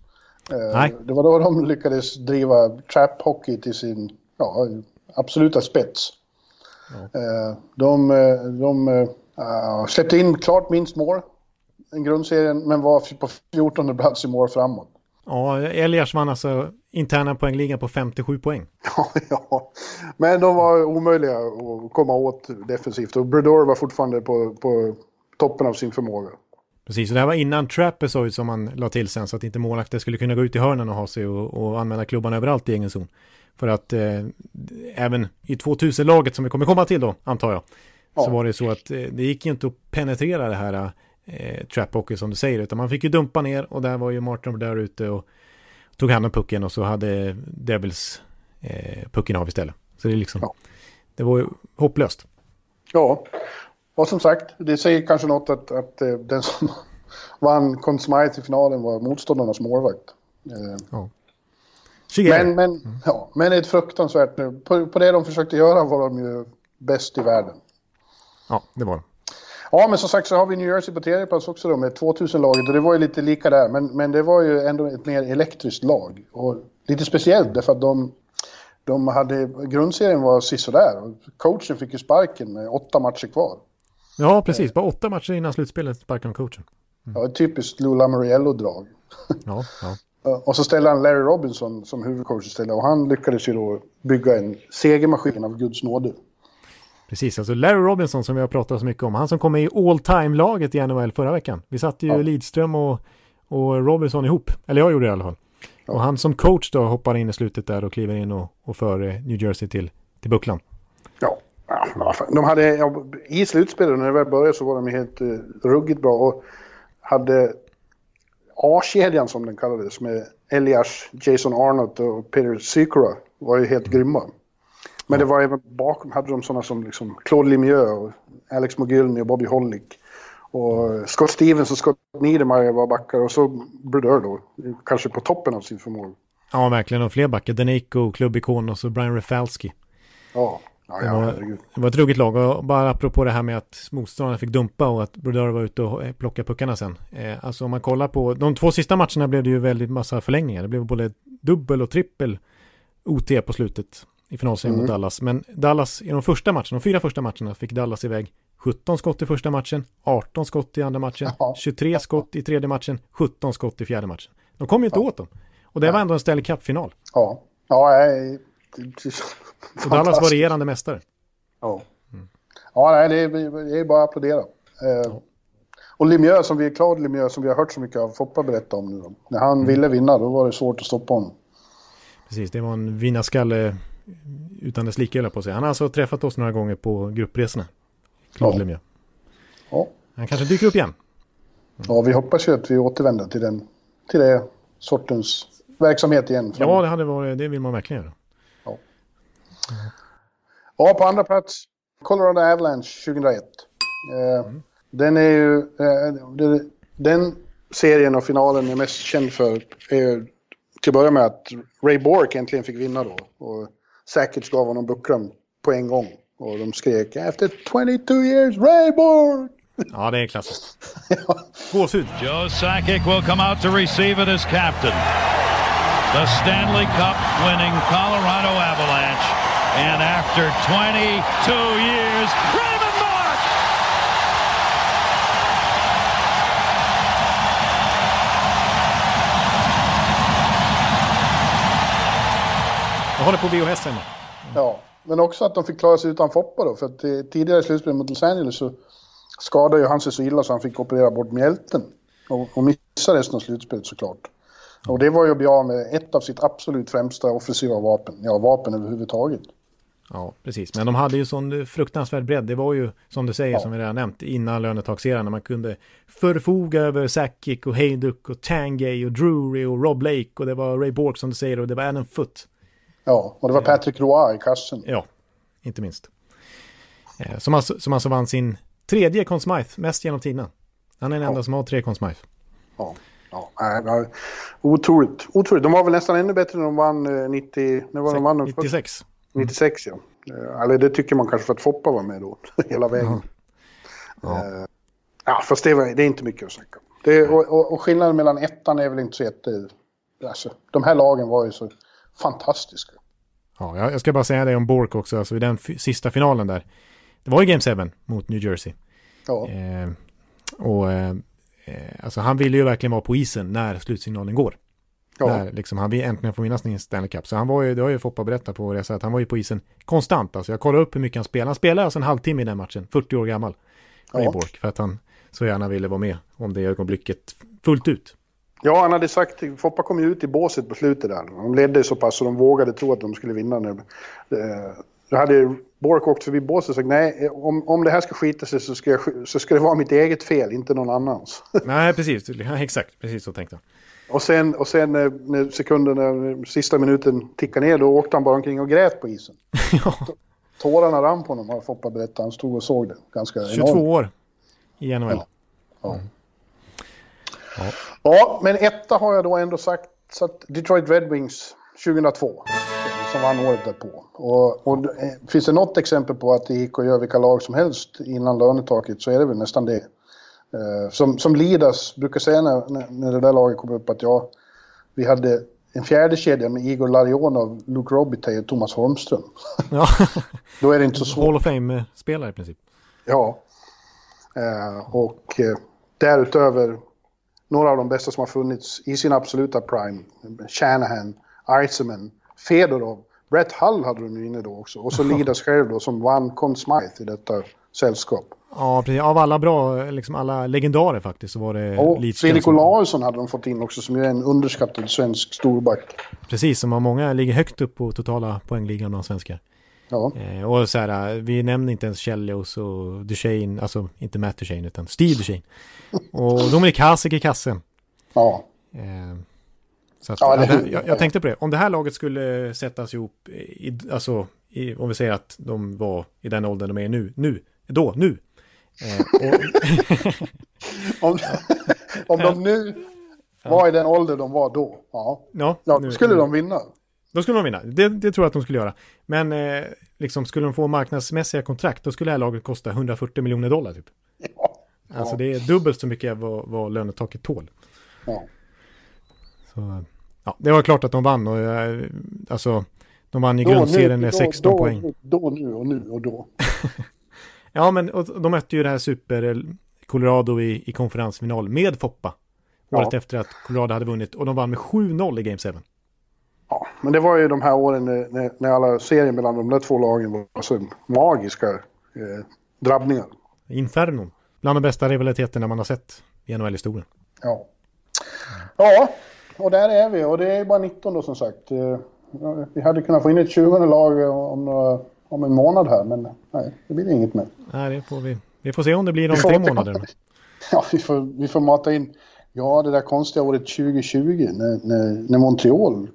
Eh, Nej. Det var då de lyckades driva trap hockey till sin ja, absoluta spets. Ja. Eh, de de uh, släppte in klart minst mål i grundserien, men var på 14 plats i mål framåt. Ja, Elias vann alltså interna poängligan på 57 poäng. Ja, men de var omöjliga att komma åt defensivt och Bredor var fortfarande på, på toppen av sin förmåga. Precis, och det här var innan Trapezoid som man la till sen så att inte målvakter skulle kunna gå ut i hörnen och ha sig och, och använda klubban överallt i egen zon. För att eh, även i 2000-laget som vi kommer komma till då, antar jag, ja. så var det så att eh, det gick inte att penetrera det här eh, trap hockey som du säger, utan man fick ju dumpa ner och där var ju Martin där ute och tog hand om pucken och så hade Devils eh, pucken av istället. Så det är liksom, ja. det var ju hopplöst. Ja, och som sagt, det säger kanske något att, att eh, den som vann Conn i finalen var motståndarnas målvakt. Eh, ja. Men, men, mm. ja, men ett fruktansvärt nu. På, på det de försökte göra var de ju bäst i världen. Ja, det var de. Ja, men som sagt så har vi New Jersey på tredje plats också då med 2000-laget och det var ju lite lika där. Men, men det var ju ändå ett mer elektriskt lag. Och lite speciellt därför att de, de hade, grundserien var sisådär. Coachen fick ju sparken med åtta matcher kvar. Ja, precis. Bara åtta matcher innan slutspelet sparkade de coachen. Mm. Ja, typiskt Lou Lamoriello-drag. Ja, ja. Och så ställde han Larry Robinson som huvudcoach istället och han lyckades ju då bygga en segermaskin av Guds nåde. Precis, alltså Larry Robinson som vi har pratat så mycket om, han som kom med i all time-laget i NHL förra veckan. Vi satte ju ja. Lidström och, och Robinson ihop, eller jag gjorde det i alla fall. Ja. Och han som coach då hoppar in i slutet där och kliver in och, och för New Jersey till, till bucklan. Ja, de hade, ja, i slutspelet när det väl började så var de helt uh, ruggigt bra och hade A-kedjan som den kallades med Elias, Jason Arnott och Peter Sykora var ju helt grymma. Men det var även bakom hade de sådana som liksom Claude Lemieux och Alex Mogilny och Bobby Hollick. Och Scott Stevens och Scott Niedermayer var backar och så Brodeur då, kanske på toppen av sin förmåga. Ja, verkligen. Och fler backar. Deneko, klubbikon och så Brian Rafalski. Ja, ja, ja det, var, det var ett ruggigt lag. Och bara apropå det här med att motståndarna fick dumpa och att Brodeur var ute och plockade puckarna sen. Eh, alltså om man kollar på de två sista matcherna blev det ju väldigt massa förlängningar. Det blev både dubbel och trippel OT på slutet i finalserien mm. mot Dallas. Men Dallas i de första matcherna, de fyra första matcherna fick Dallas iväg 17 skott i första matchen, 18 skott i andra matchen, Jaha. 23 skott i tredje matchen, 17 skott i fjärde matchen. De kom ju inte ja. åt dem. Och det var ändå en Stanley Cup-final. Ja, ja nej, Och Dallas var regerande mästare. Ja, mm. ja nej, det, är, det är bara att applådera. Eh, ja. Och Lemieux, som vi, Claude Lemieux, som vi har hört så mycket av Foppa berätta om nu. När han mm. ville vinna, då var det svårt att stoppa honom. Precis, det var en vinnarskalle utan dess like, på sig. Han har alltså träffat oss några gånger på gruppresorna. Claude ja. Lemieux. Ja. Han kanske dyker upp igen. Mm. Ja, vi hoppas ju att vi återvänder till den, till det sortens verksamhet igen. Ja, det, hade varit, det vill man verkligen göra. Ja. ja, på andra plats, Colorado Avalanche 2001. Eh, mm. Den är ju, eh, den serien och finalen är mest känd för är till att börja med att Ray Bork äntligen fick vinna då. Och Sakic gav honom bucklan på en gång. Och de skrek efter 22 years Ray Bork! Ja, det är klassiskt. Gåshud. Joe Sakic will come out to receive it as captain. The Stanley Cup winning Colorado Avalanche. And after 22 years, Raymond håller på VHS hemma. Ja, men också att de fick klara sig utan Foppa då. För att tidigare i slutspelet mot Los Angeles så skadade ju han sig så illa så han fick operera bort mjälten. Och, och missa resten av slutspelet såklart. Och det var ju att bli av med ett av sitt absolut främsta offensiva vapen. Ja, vapen överhuvudtaget. Ja, precis. Men de hade ju sån fruktansvärd bredd. Det var ju, som du säger, ja. som vi redan nämnt, innan lönetaksserien, när man kunde förfoga över Sakic och Hayduk och Tangay och Drury och Rob Lake och det var Ray Bork som du säger och det var Adam Foot. Ja, och det var Patrick Roy i kassen. Ja, inte minst. Eh, som alltså, som alltså vann sin tredje Conn Smythe, mest genom tiderna. Han är den ja. enda som har tre Conn Smythe. Ja, ja, otroligt. otroligt. De var väl nästan ännu bättre när de vann 90... Eh, när var de vann 96. 96 ja. Eh, eller det tycker man kanske för att Foppa var med då, hela vägen. Ja, ja. ja fast det, var, det är inte mycket att snacka om. Det, och, och, och, skillnaden mellan ettan är väl inte så jätte... Alltså, de här lagen var ju så fantastiska. Ja, jag ska bara säga det om Bork också, alltså i den sista finalen där. Det var ju Game 7 mot New Jersey. Ja. Eh, och eh, alltså han ville ju verkligen vara på isen när slutsignalen går. Ja. När liksom han vill äntligen få vinna sin Stanley Cup. Så han var ju, det har ju Foppa berättat på resa, att han var ju på isen konstant. Alltså jag kollade upp hur mycket han spelade. Han spelade alltså en halvtimme i den matchen, 40 år gammal. Ja. Bork, för att han så gärna ville vara med om det ögonblicket fullt ut. Ja, han hade sagt, Foppa kom ju ut i båset på slutet där. De ledde så pass så de vågade tro att de skulle vinna. Nu. Eh, då hade Bork åkt förbi båset och sagt nej, om, om det här ska skita sig så ska, jag, så ska det vara mitt eget fel, inte någon annans. Nej, precis. Ja, exakt, precis så tänkte jag. Och sen, och sen när sekunderna, sista minuten tickade ner, då åkte han bara omkring och grät på isen. ja. Tårarna rann på honom, har Foppa berättat. Han stod och såg det. Ganska 22 enormt. år i NHL. Ja. Ja. Mm. Ja. Ja, men etta har jag då ändå sagt så att Detroit Red Wings 2002 som vann året därpå. Och, och finns det något exempel på att det gick att göra vilka lag som helst innan lönetaket så är det väl nästan det. Uh, som, som Lidas brukar säga när, när det där laget kom upp att ja, vi hade en fjärde kedja med Igor Larionov, Luke Robitaille och Thomas Holmström. Ja. Då är det inte så svårt. Hall of Fame-spelare i princip. Ja. Uh, och uh, därutöver några av de bästa som har funnits i sin absoluta prime. Shanahan, Eisenman, Fedorov. Brett Hull hade de ju inne då också. Och så Lidas själv då som vann Conn Smythe i detta sällskap. Ja, precis. Av alla bra, liksom alla legendarer faktiskt så var det Och Fredrik Olausson hade de fått in också som ju är en underskattad svensk storback. Precis, som har många ligger högt upp på totala poängligan bland svenskar. Ja. Eh, och så här, vi nämner inte ens Chelios och Duchene, alltså inte Matt Duchene utan Steve Duchene. Och Dominik Hasek i kassen. Ja. Eh, så att, Ja, det, jag, jag tänkte på det, om det här laget skulle sättas ihop, i, alltså i, om vi säger att de var i den åldern de är nu, nu, då, nu. Eh, och, Om, om de nu var i den ålder de var då, ja, ja, ja nu- då skulle nu. de vinna. Då skulle de vinna. Det, det tror jag att de skulle göra. Men eh, liksom skulle de få marknadsmässiga kontrakt, då skulle det här laget kosta 140 miljoner dollar typ. Ja. Alltså det är dubbelt så mycket vad, vad lönetaket tål. Ja. Så, ja, det var klart att de vann och eh, alltså de vann i grundserien med 16 då, poäng. Då, nu och nu och då. Ja, men och, de mötte ju det här super eh, Colorado i, i konferensfinal med Foppa. Året Ja. efter att Colorado hade vunnit och de vann med 7-0 i Game 7. Ja, men det var ju de här åren när, när, alla serien mellan de där två lagen var så magiska eh, drabbningar. Infernon. Bland de bästa rivaliteterna man har sett i NHL-historien. Ja. ja, och där är vi och det är bara 19 då som sagt. Eh, Vi hade kunnat få in ett 20 lag om, några, om en månad här men nej, det blir inget mer. Nej, det får vi. Vi får se om det blir om tre månader. Ja, vi får, vi får mata in, ja det där konstiga året 2020 när, när, när Montreal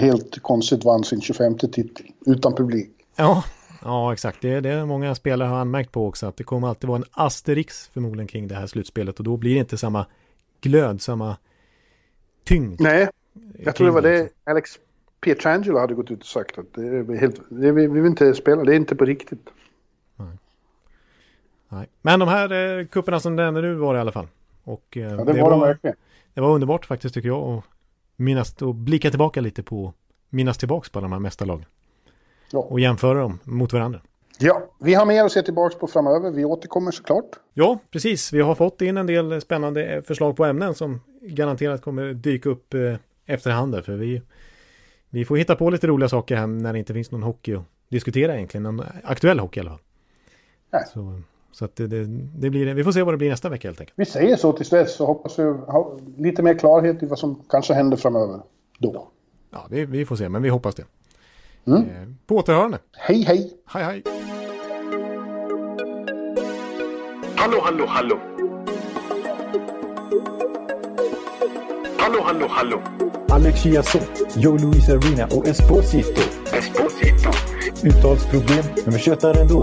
helt konstigt vann sin 25 titel utan publik. Ja, ja exakt. Det är det många spelare har anmärkt på också. Att det kommer alltid vara en asterix förmodligen kring det här slutspelet. Och då blir det inte samma glöd, samma tyngd. Nej, jag tror det var det Alex Pietrangelo hade gått ut och sagt att det är helt, det, vi, vi vill inte spela, det är inte på riktigt. Nej. Men de här eh, kupperna som nämnde nu var det i alla fall. Och eh, Ja, det, var de verkligen. det var underbart faktiskt tycker jag. Och minnas och blicka tillbaka lite på minnas tillbaka på de här mästarlagen. Ja. Och jämföra dem mot varandra. ja, vi har mer att se tillbaka på framöver. Vi återkommer såklart. Ja, precis. Vi har fått in en del spännande eh, förslag på ämnen som garanterat kommer dyka upp eh, efterhand. där, För vi, vi får hitta på lite roliga saker här när det inte finns någon hockey att diskutera egentligen. Någon aktuell hockey i alla fall. Nej. Så, så att det, det, det blir, vi får se vad det blir nästa vecka helt enkelt. Vi säger så tills dess så hoppas vi ha lite mer klarhet i vad som kanske händer framöver. Då. Ja, vi, vi får se, men vi hoppas det. Mm. Eh, på återhörande. Hej hej! Hej, hej. Hallå, hallå, hallå. Hallå, hallå, hallå. Alex Chiazot, Joe Luis Arena och Esposito. Esposito. Uttalsproblem, men vi tjötar ändå.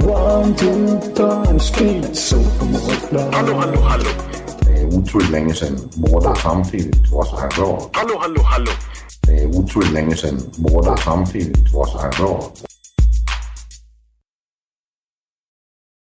One, two, time, speed, so Hallå, hallå, hallå. Det er utroligt længe siden mor, der samtidig trods har råd. Hallå, hallå, hallå. Det er utroligt længe siden mor, der samtidig trods har råd.